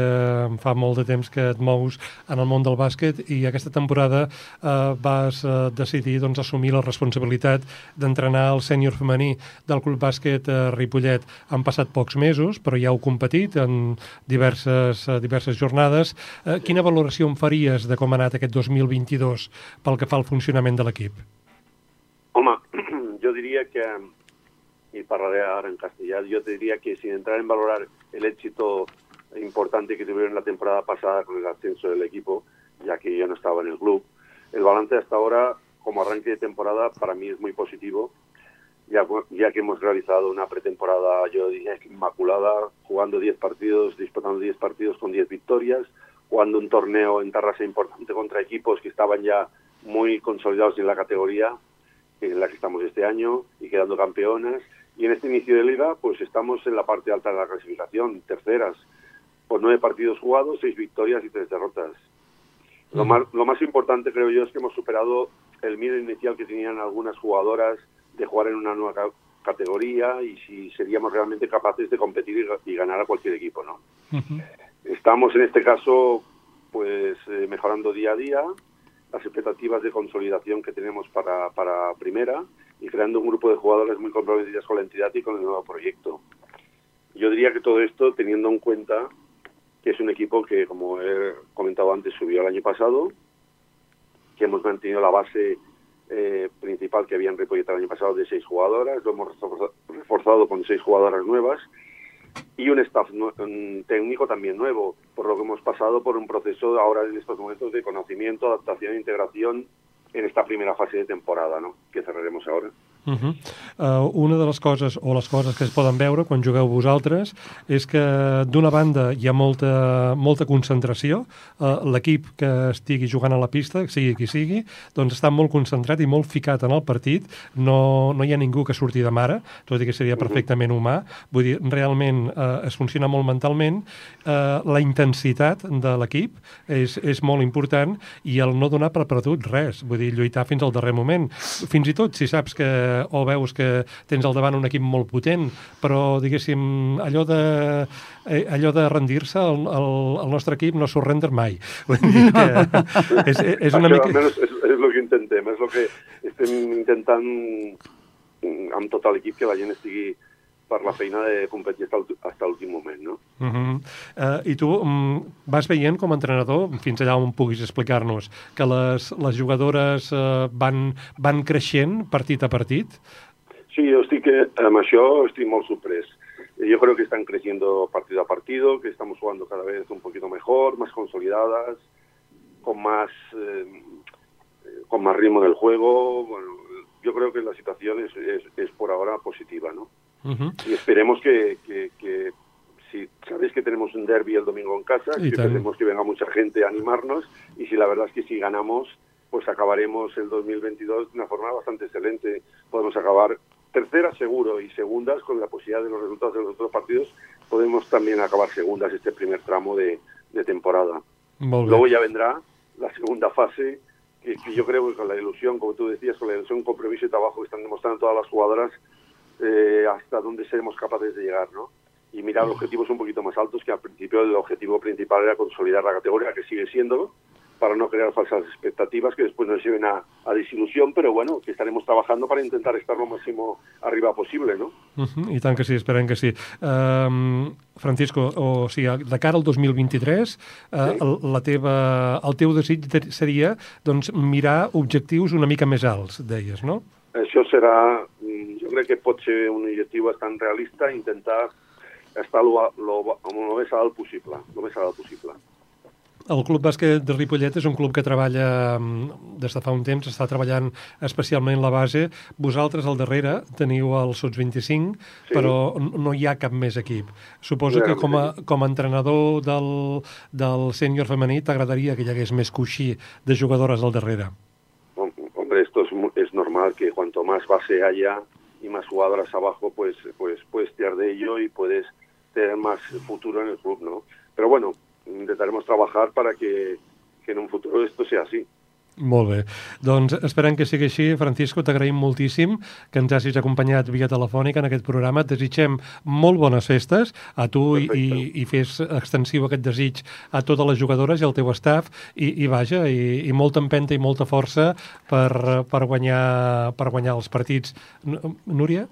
A: fa molt de temps que et mous en el món del bàsquet i aquesta temporada uh, vas uh, decidir doncs, assumir la responsabilitat d'entrenar el sènior femení del Club Bàsquet uh, Ripollet. Han passat pocs mesos, però ja heu competit en diverses, uh, diverses jornades. Uh, quina valoració em faries de com ha anat aquest 2022 pel que fa al funcionament de l'equip?
E: Home, (clears throat) jo diria que y parlaré ahora en castellano, yo te diría que sin entrar en valorar el éxito importante que tuvieron la temporada pasada con el ascenso del equipo, ya que yo no estaba en el club, el balance hasta ahora, como arranque de temporada, para mí es muy positivo, ya, ya que hemos realizado una pretemporada, yo diría inmaculada, jugando 10 partidos, disputando 10 partidos con 10 victorias, jugando un torneo en Tarrasa importante contra equipos que estaban ya muy consolidados en la categoría en la que estamos este año y quedando campeonas y en este inicio de liga, pues estamos en la parte alta de la clasificación, terceras, por nueve partidos jugados, seis victorias y tres derrotas. Lo, más, lo más importante, creo yo, es que hemos superado el miedo inicial que tenían algunas jugadoras de jugar en una nueva categoría y si seríamos realmente capaces de competir y, ganar a cualquier equipo, ¿no? Estamos en este caso, pues eh, mejorando día a día las expectativas de consolidación que tenemos para, para primera y creando un grupo de jugadores muy comprometidos con la entidad y con el nuevo proyecto. Yo diría que todo esto teniendo en cuenta que es un equipo que, como he comentado antes, subió el año pasado, que hemos mantenido la base eh, principal que había en Ripollet el año pasado de seis jugadoras, lo hemos reforzado con seis jugadoras nuevas y un staff técnico también nuevo, por lo que hemos pasado por un proceso ahora en estos momentos de conocimiento, adaptación e integración en esta primera fase de temporada, ¿no? que cerraremos ahora.
A: Uh -huh. uh, una de les coses, o les coses que es poden veure quan jugueu vosaltres, és que d'una banda hi ha molta, molta concentració, uh, l'equip que estigui jugant a la pista, sigui qui sigui, doncs està molt concentrat i molt ficat en el partit, no, no hi ha ningú que surti de mare, tot i que seria perfectament humà, vull dir, realment uh, es funciona molt mentalment, uh, la intensitat de l'equip és, és molt important i el no donar per perdut res, vull dir, lluitar fins al darrer moment, fins i tot si saps que o veus que tens al davant un equip molt potent, però, diguéssim, allò de, eh, allò de rendir-se, el, el, el nostre equip no s'ho render mai. (laughs) Vull dir que
E: és, és una Això, mica... és, és el que intentem, és el que estem intentant amb tot l'equip que la gent estigui per la feina de competir fins a l'últim moment, no?
A: Uh -huh. uh, I tu um, vas veient com a entrenador, fins allà on puguis explicar-nos, que les, les jugadores uh, van, van creixent partit a partit?
E: Sí, jo estic, eh, amb això estic molt sorprès. Yo creo que están creciendo partido a partido, que estamos jugando cada vez un poquito mejor, más consolidadas, con más, eh, con más ritmo del juego. Bueno, yo creo que la situación es, es, es por ahora positiva, ¿no? Uh -huh. Y esperemos que, que, que, si sabéis que tenemos un derby el domingo en casa, y que esperemos que venga mucha gente a animarnos y si la verdad es que si ganamos, pues acabaremos el 2022 de una forma bastante excelente. Podemos acabar tercera seguro y segundas con la posibilidad de los resultados de los otros partidos. Podemos también acabar segundas este primer tramo de, de temporada. Luego ya vendrá la segunda fase, que, que, yo creo que con la ilusión, como tú decías, con la ilusión, compromiso y trabajo que están demostrando todas las jugadoras, eh, hasta dónde seremos capaces de llegar, ¿no? Y mirar objetivos un poquito más altos, que al principio el objetivo principal era consolidar la categoría, que sigue siendo, para no crear falsas expectativas que después nos lleven a, a desilusión, pero bueno, que estaremos trabajando para intentar estar lo máximo arriba posible, ¿no?
A: Uh -huh, I tant que sí, esperem que sí. Um, Francisco, o sigui, de cara al 2023, uh, sí. el, la teva, el teu desig seria doncs, mirar objectius una mica més alts, deies, no?
E: Això serà, jo crec que pot ser un objectiu bastant realista, intentar estar lo, lo, lo més alt possible, lo més alt possible.
A: El Club Bàsquet de Ripollet és un club que treballa des de fa un temps, està treballant especialment la base. Vosaltres al darrere teniu el Sots 25, sí. però no hi ha cap més equip. Suposo que com a, com a entrenador del, del sènior femení t'agradaria que hi hagués més coixí de jugadores al darrere.
E: Normal que cuanto más base haya y más jugadoras abajo, pues, pues puedes tirar de ello y puedes tener más futuro en el club, ¿no? Pero bueno, intentaremos trabajar para que, que en un futuro esto sea así.
A: Molt bé. Doncs esperem que sigui així. Francisco, t'agraïm moltíssim que ens hagis acompanyat via telefònica en aquest programa. Et desitgem molt bones festes a tu i, i fes extensiu aquest desig a totes les jugadores i al teu staff i, i vaja, i, i molta empenta i molta força per, per, guanyar, per guanyar els partits. Núria?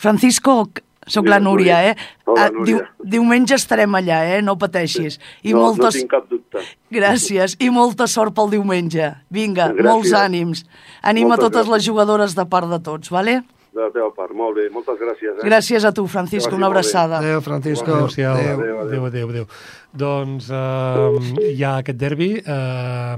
B: Francisco, Soc la Núria, eh? Hola, ah, Núria. Diu, diumenge estarem allà, eh? No pateixis.
E: I no, moltes... no tinc cap dubte.
B: Gràcies, i molta sort pel diumenge. Vinga, Gràcies. molts ànims. Anima moltes totes gràcies. les jugadores de part de tots, vale?
E: De la teva part, molt bé. Moltes gràcies. Eh?
B: Gràcies a tu, Francisco, una abraçada.
D: Adéu, Francisco.
A: Adéu, adéu, adéu. adéu, adéu. Doncs uh, hi ha aquest derbi uh,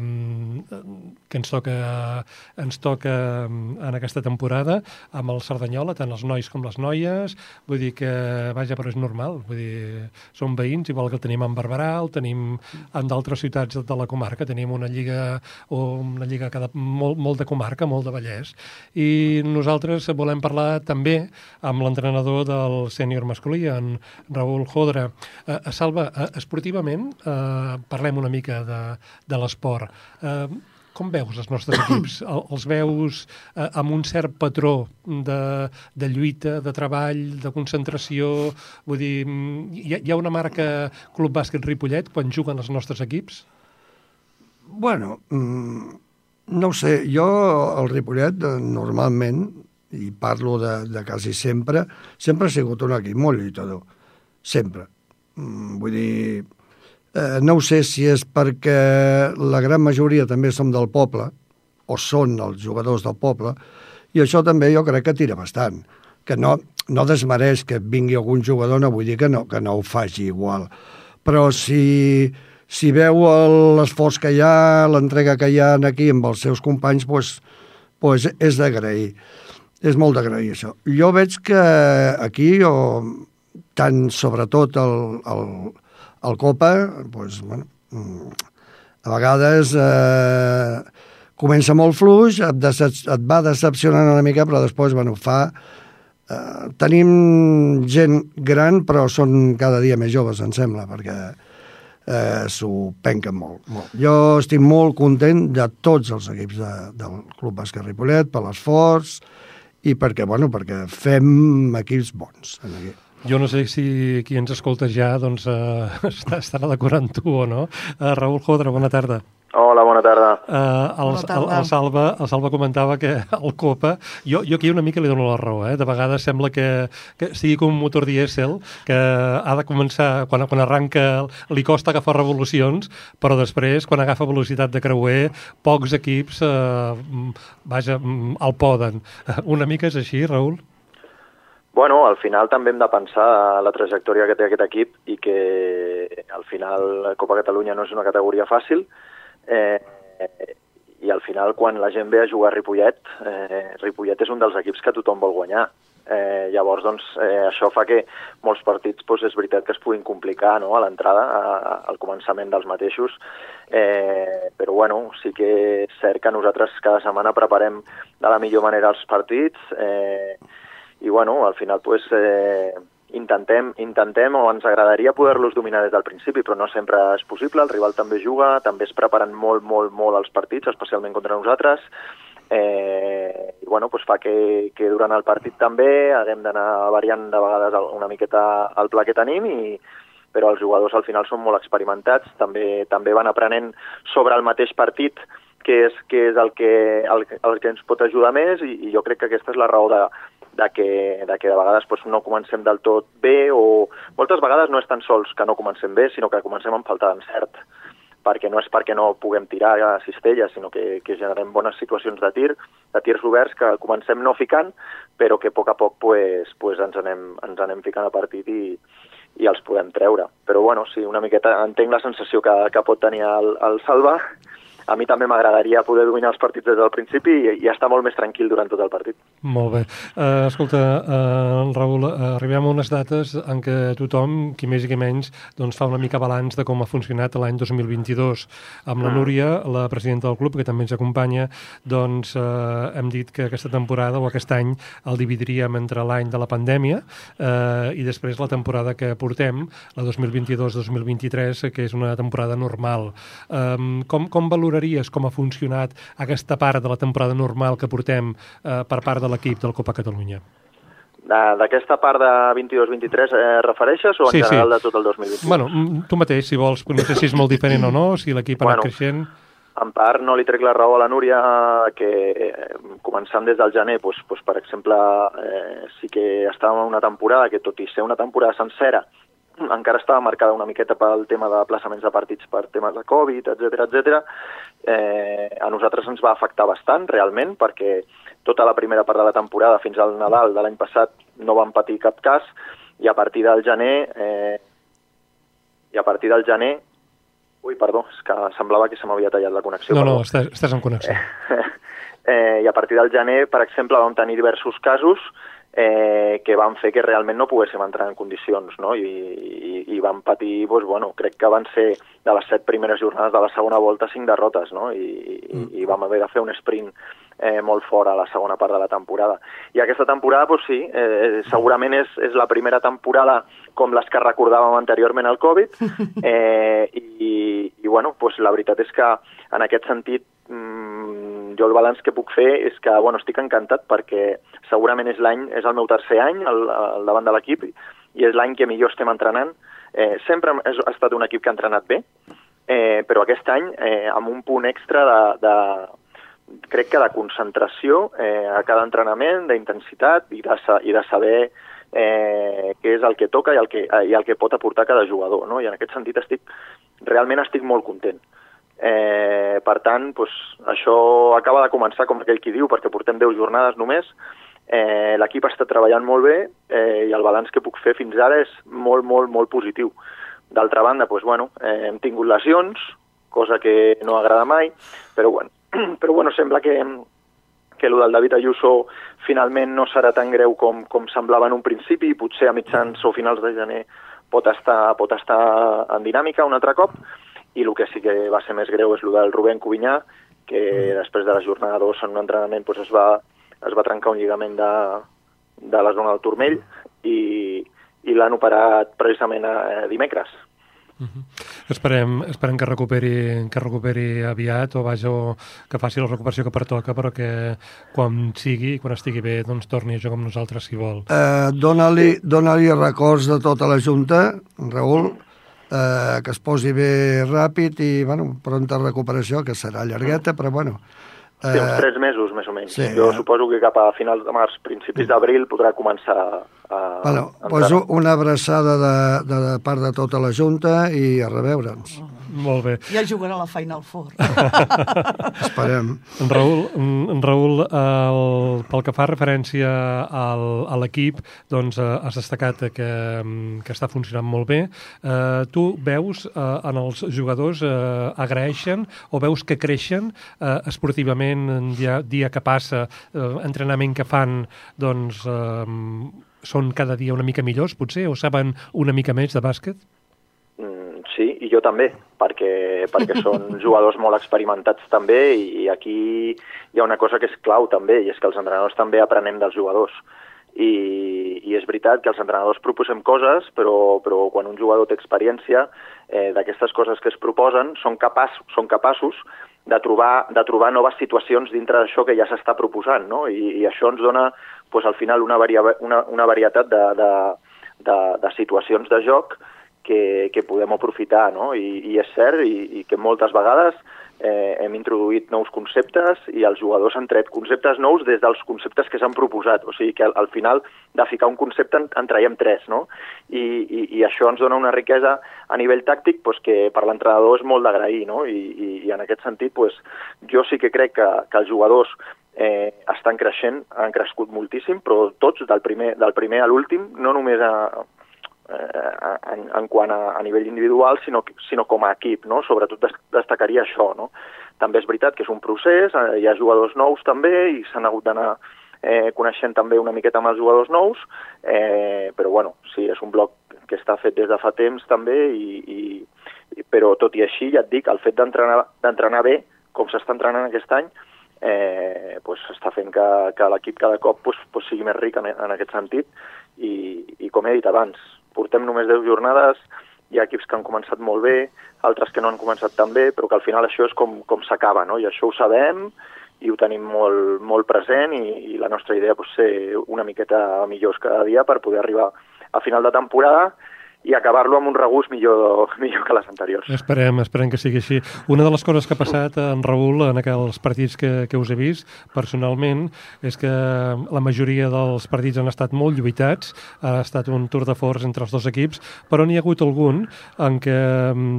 A: que ens toca, ens toca en aquesta temporada amb el Cerdanyola, tant els nois com les noies, vull dir que, vaja, però és normal, vull dir, som veïns, igual que el tenim en Barberà, el tenim en d'altres ciutats de la comarca, tenim una lliga o una lliga cada, molt, molt de comarca, molt de Vallès, i nosaltres volem parlar també amb l'entrenador del sènior masculí, en Raül Jodra. Uh, Salva, uh, esportivament, uh, parlem una mica de, de l'esport. Uh, com veus els nostres equips? (coughs) El, els veus eh, amb un cert patró de, de lluita, de treball, de concentració? Vull dir, hi ha, hi ha una marca Club Bàsquet Ripollet quan juguen els nostres equips?
D: Bueno, mm, no ho sé. Jo, el Ripollet, eh, normalment, i parlo de, de quasi sempre, sempre ha sigut un equip molt lluitador. Sempre. Mm, vull dir, Eh, no ho sé si és perquè la gran majoria també som del poble, o són els jugadors del poble, i això també jo crec que tira bastant. Que no, no desmereix que vingui algun jugador, no vull dir que no, que no ho faci igual. Però si, si veu l'esforç que hi ha, l'entrega que hi ha aquí amb els seus companys, pues, pues és d'agrair. És molt d'agrair, això. Jo veig que aquí, o tant sobretot el, el, el Copa, doncs, bueno, a vegades eh, comença molt fluix, et, decep et va decepcionant una mica, però després, bueno, fa... Eh, tenim gent gran, però són cada dia més joves, em sembla, perquè eh, s'ho penquen molt, molt. Jo estic molt content de tots els equips de, del Club Bàsquet Ripollet, per l'esforç i perquè, bueno, perquè fem equips bons. En aquí.
A: Jo no sé si qui ens escolta ja doncs, eh, (laughs) està, estarà d'acord amb tu o no. Uh, Raül Jodra, bona tarda.
F: Hola, bona tarda.
A: Uh, el, bona tarda. El, el, Salva, el Salva comentava que (laughs) el Copa... Jo, jo aquí una mica li dono la raó, eh? De vegades sembla que, que sigui com un motor dièsel, que ha de començar, quan, quan arranca, li costa agafar revolucions, però després, quan agafa velocitat de creuer, pocs equips, eh, vaja, el poden. (laughs) Una mica és així, Raül?
F: Bueno, al final també hem de pensar la trajectòria que té aquest equip i que al final la Copa Catalunya no és una categoria fàcil eh, i al final quan la gent ve a jugar a Ripollet, eh, Ripollet és un dels equips que tothom vol guanyar. Eh, llavors, doncs, eh, això fa que molts partits doncs, és veritat que es puguin complicar no? a l'entrada, al començament dels mateixos, eh, però bueno, sí que és cert que nosaltres cada setmana preparem de la millor manera els partits, eh, i bueno, al final pues, eh, intentem, intentem o ens agradaria poder-los dominar des del principi, però no sempre és possible, el rival també juga, també es preparen molt, molt, molt els partits, especialment contra nosaltres, eh, i bueno, pues fa que, que durant el partit també haguem d'anar variant de vegades una miqueta el pla que tenim i, però els jugadors al final són molt experimentats, també, també van aprenent sobre el mateix partit què és, què és el, que, el, el que ens pot ajudar més i, i jo crec que aquesta és la raó de, de que, de que de vegades doncs, no comencem del tot bé o moltes vegades no és tan sols que no comencem bé, sinó que comencem amb falta d'encert perquè no és perquè no puguem tirar a cistelles, sinó que, que generem bones situacions de tir, de tirs oberts que comencem no ficant, però que a poc a poc pues, pues ens, anem, ens anem ficant a partit i, i els podem treure. Però bueno, sí, una miqueta entenc la sensació que, que pot tenir el, el Salva, a mi també m'agradaria poder dominar els partits des del principi i, i estar molt més tranquil durant tot el partit.
A: Molt bé. Uh, escolta, uh, Raül, uh, arribem a unes dates en què tothom, qui més i qui menys, doncs fa una mica balanç de com ha funcionat l'any 2022. Amb la mm. Núria, la presidenta del club, que també ens acompanya, doncs uh, hem dit que aquesta temporada o aquest any el dividiríem entre l'any de la pandèmia uh, i després la temporada que portem, la 2022-2023, que és una temporada normal. Um, com, com valorem valoraries com ha funcionat aquesta part de la temporada normal que portem eh, per part de l'equip del Copa Catalunya?
F: D'aquesta part de 22-23 eh, refereixes o en sí, general sí. de tot el 2020?
A: Bueno, tu mateix, si vols, no sé si és molt diferent o no, si l'equip ha bueno, anat creixent...
F: En part no li trec la raó a la Núria que eh, començant des del gener, doncs, doncs, per exemple, eh, sí que estàvem en una temporada que tot i ser una temporada sencera encara estava marcada una miqueta pel tema de plaçaments de partits per temes de Covid, etc etc. Eh, a nosaltres ens va afectar bastant, realment, perquè tota la primera part de la temporada fins al Nadal de l'any passat no vam patir cap cas i a partir del gener eh, i a partir del gener Ui, perdó, és que semblava que se m'havia tallat la connexió.
A: No, perdó. no, estàs, estàs en connexió. (laughs)
F: eh, I a partir del gener, per exemple, vam tenir diversos casos eh, que van fer que realment no poguéssim entrar en condicions, no? I, i, i van patir, doncs, bueno, crec que van ser de les set primeres jornades de la segona volta cinc derrotes, no? I, mm. i, i vam haver de fer un sprint eh, molt fort a la segona part de la temporada. I aquesta temporada, doncs sí, eh, segurament és, és la primera temporada com les que recordàvem anteriorment al Covid, (laughs) eh, i, i bueno, doncs la veritat és que en aquest sentit mm, jo el balanç que puc fer és que bueno, estic encantat perquè segurament és l'any, és el meu tercer any al, al davant de l'equip i és l'any que millor estem entrenant. Eh, sempre ha estat un equip que ha entrenat bé, eh, però aquest any eh, amb un punt extra de, de, crec que de concentració eh, a cada entrenament, d'intensitat i, de, i de saber eh, què és el que toca i el que, i el que pot aportar cada jugador. No? I en aquest sentit estic, realment estic molt content. Eh, per tant, doncs, això acaba de començar, com aquell qui diu, perquè portem 10 jornades només. Eh, L'equip està treballant molt bé eh, i el balanç que puc fer fins ara és molt, molt, molt positiu. D'altra banda, doncs, bueno, eh, hem tingut lesions, cosa que no agrada mai, però bueno, (clears throat) però bueno, sembla que, que el del David Ayuso finalment no serà tan greu com, com semblava en un principi i potser a mitjans o finals de gener pot estar, pot estar en dinàmica un altre cop i el que sí que va ser més greu és el del Rubén Cubinyà que mm. després de la jornada 2 en un entrenament doncs es, va, es va trencar un lligament de, de la zona del turmell i, i l'han operat precisament a, a dimecres
A: Uh -huh. esperem, esperem que recuperi, que recuperi aviat o vaja, o que faci la recuperació que pertoca, però que quan sigui, quan estigui bé, doncs torni a jugar amb nosaltres si vol.
D: Eh, Dóna-li dona records de tota la Junta, Raül, eh, que es posi bé ràpid i, bueno, pronta recuperació, que serà llargueta, però, bueno,
F: Sí, uns tres mesos, més o menys. Sí, jo eh? suposo que cap a finals de març, principis d'abril, podrà començar a...
D: Bueno, pues una abraçada de, de part de tota la Junta i a reveure'ns. Oh.
A: Molt bé.
B: Ja jugarà la feina al forn. (laughs)
D: Esperem.
A: En Raül, en Raül el, pel que fa referència al, a l'equip, doncs eh, has destacat que, que està funcionant molt bé. Eh, tu veus eh, en els jugadors eh, agraeixen o veus que creixen eh, esportivament dia, dia que passa, eh, entrenament que fan, doncs... Eh, són cada dia una mica millors, potser, o saben una mica més de bàsquet?
F: Jo també, perquè, perquè són (laughs) jugadors molt experimentats també i aquí hi ha una cosa que és clau també, i és que els entrenadors també aprenem dels jugadors. I, i és veritat que els entrenadors proposem coses, però, però quan un jugador té experiència eh, d'aquestes coses que es proposen, són, capaç, són capaços de trobar, de trobar noves situacions dintre d'això que ja s'està proposant, no? I, i això ens dona pues, al final una, varia, una, una varietat de, de, de, de situacions de joc que, que podem aprofitar, no? I, i és cert, i, i que moltes vegades eh, hem introduït nous conceptes i els jugadors han tret conceptes nous des dels conceptes que s'han proposat. O sigui que al, al final de ficar un concepte en, en traiem tres, no? I, i, I això ens dona una riquesa a nivell tàctic pues, que per l'entrenador és molt d'agrair, no? I, i, I en aquest sentit pues, jo sí que crec que, que els jugadors eh, estan creixent, han crescut moltíssim, però tots, del primer, del primer a l'últim, no només a, eh, en, en quant a, a nivell individual, sinó, sinó com a equip, no? Sobretot destacaria això, no? També és veritat que és un procés, eh, hi ha jugadors nous també i s'han hagut d'anar eh, coneixent també una miqueta amb els jugadors nous, eh, però bueno, sí, és un bloc que està fet des de fa temps també, i, i, però tot i així, ja et dic, el fet d'entrenar bé, com s'està entrenant aquest any, eh, pues està fent que, que l'equip cada cop pues, pues sigui més ric en, en aquest sentit i, i com he dit abans, portem només 10 jornades, hi ha equips que han començat molt bé, altres que no han començat tan bé, però que al final això és com, com s'acaba, no? I això ho sabem i ho tenim molt, molt present i, i la nostra idea és ser una miqueta millors cada dia per poder arribar a final de temporada i acabar-lo amb un regust millor, (laughs) millor que les anteriors.
A: Esperem, esperem que sigui així. Una de les coses que ha passat en Raül en aquells partits que, que us he vist personalment és que la majoria dels partits han estat molt lluitats, ha estat un tour de force entre els dos equips, però n'hi ha hagut algun en què,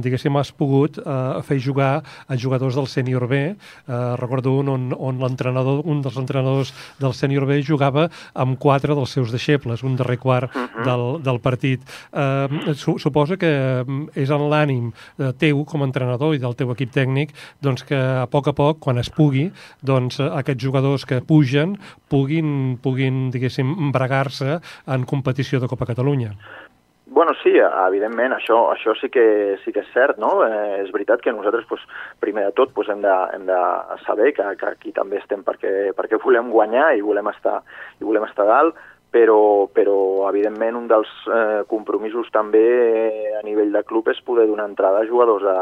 A: diguéssim, has pogut eh, fer jugar a jugadors del sènior B. Eh, recordo un on, on l'entrenador, un dels entrenadors del sènior B jugava amb quatre dels seus deixebles, un darrer quart uh -huh. del, del partit. Eh, suposa que mm, és en l'ànim eh, teu com a entrenador i del teu equip tècnic doncs que a poc a poc, quan es pugui, doncs eh, aquests jugadors que pugen puguin, puguin diguéssim, embregar-se en competició de Copa Catalunya.
F: Bueno, sí, evidentment, això, això sí, que, sí que és cert, no? Eh, és veritat que nosaltres, pues, primer de tot, pues, hem, de, hem de saber que, que aquí també estem perquè, perquè volem guanyar i volem estar, i volem estar dalt, però, però evidentment un dels eh, compromisos també a nivell de club és poder donar entrada a jugadors de,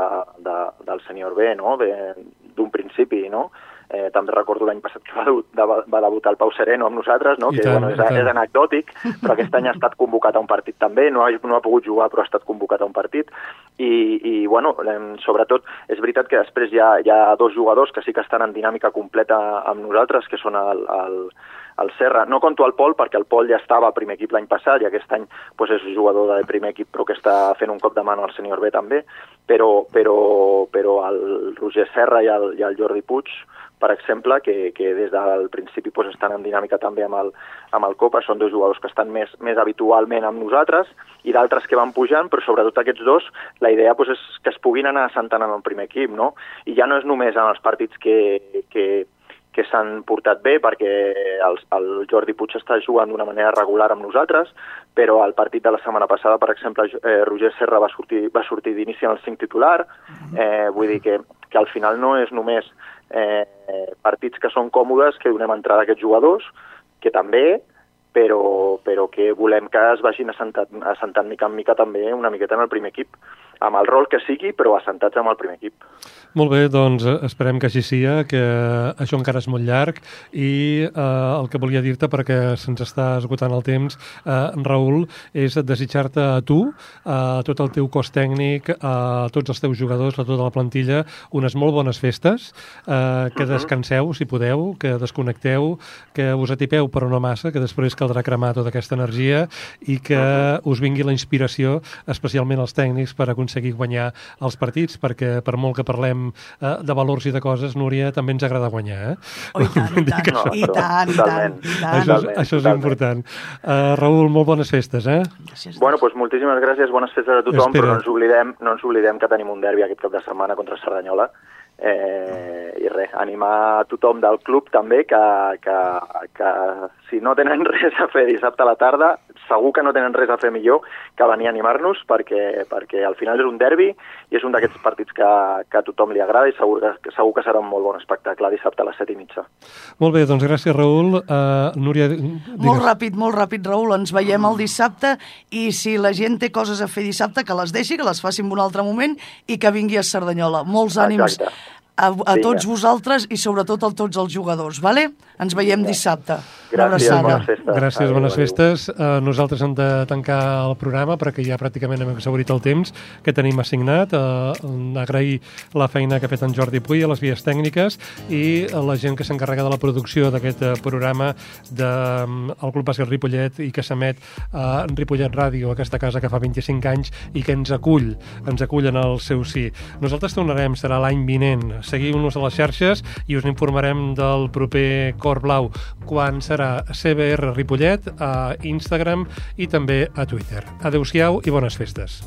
F: de, del sènior B, no? d'un principi, no? Eh, també recordo l'any passat que va, de, va debutar el Pau Sereno amb nosaltres, no? que tant, bueno, és, és anecdòtic, però aquest any ha estat convocat a un partit també, no ha, no ha pogut jugar però ha estat convocat a un partit, i, i bueno, sobretot és veritat que després hi ha, hi ha dos jugadors que sí que estan en dinàmica completa amb nosaltres, que són el, el, el Serra. No conto el Pol perquè el Pol ja estava a primer equip l'any passat i aquest any pues, és jugador de primer equip però que està fent un cop de mano al sènior B també, però, però, però el Roger Serra i el, i el Jordi Puig per exemple, que, que des del principi pues, estan en dinàmica també amb el, amb el Copa, són dos jugadors que estan més, més habitualment amb nosaltres i d'altres que van pujant, però sobretot aquests dos, la idea pues, és que es puguin anar assentant en el primer equip, no? I ja no és només en els partits que, que, que s'han portat bé perquè el, el Jordi Puig està jugant d'una manera regular amb nosaltres, però al partit de la setmana passada, per exemple, eh, Roger Serra va sortir, va sortir d'inici en el 5 titular, mhm. eh, vull dir que, que al final no és només eh, partits que són còmodes que donem entrada a aquests jugadors, que també, però, però que volem que es vagin assentant, assentant mica en mica també una miqueta en el primer equip, amb el rol que sigui, però assentats amb el primer equip.
A: Molt bé, doncs eh, esperem que així sia, que això encara és molt llarg i eh, el que volia dir-te perquè se'ns està esgotant el temps, eh, Raül, és desitjar-te a tu, a tot el teu cos tècnic, a tots els teus jugadors, a tota la plantilla, unes molt bones festes, eh, que descanseu, si podeu, que desconnecteu, que us atipeu però no massa, que després caldrà cremar tota aquesta energia i que -huh. us vingui la inspiració, especialment els tècnics, per aconseguir guanyar els partits, perquè per molt que parlem eh, de valors i de coses, Núria, també ens agrada guanyar, eh?
B: Oh, i tant, i (laughs) tant, no, i tant, i tant, i tant.
A: Això és, això és important. Uh, Raül, molt bones festes, eh?
F: Gràcies. Bueno, doncs moltíssimes gràcies, bones festes a tothom, Espera. però no ens, oblidem, no ens oblidem que tenim un derbi aquest cap de setmana contra Cerdanyola, Eh, I res, animar a tothom del club també que, que, que si no tenen (laughs) res a fer dissabte a la tarda, segur que no tenen res a fer millor que venir a animar-nos perquè, perquè al final és un derbi i és un d'aquests partits que, que a tothom li agrada i segur que, segur que serà un molt bon espectacle dissabte a les set i mitja.
A: Molt bé, doncs gràcies Raül. Uh, Núria, digues.
B: Molt ràpid, molt ràpid Raül, ens veiem el dissabte i si la gent té coses a fer dissabte que les deixi, que les faci en un altre moment i que vingui a Cerdanyola. Molts ànims.
F: Exacte
B: a, a tots vosaltres i sobretot a tots els jugadors, vale? Ens veiem dissabte.
F: Gràcies, bones festes.
A: Gràcies,
F: Adéu,
A: bones
F: adéu.
A: festes. Uh, nosaltres hem de tancar el programa perquè ja pràcticament hem exhaurit el temps que tenim assignat. Uh, agrair la feina que ha fet en Jordi Puy a les vies tècniques i a la gent que s'encarrega de la producció d'aquest uh, programa del um, el Club Bàsquet Ripollet i que s'emet a Ripollet Ràdio, aquesta casa que fa 25 anys i que ens acull, ens acull en el seu sí. Nosaltres tornarem, serà l'any vinent. Seguiu-nos a les xarxes i us informarem del proper Cor Blau quan serà CBR Ripollet a Instagram i també a Twitter. Adeu-siau i bones festes.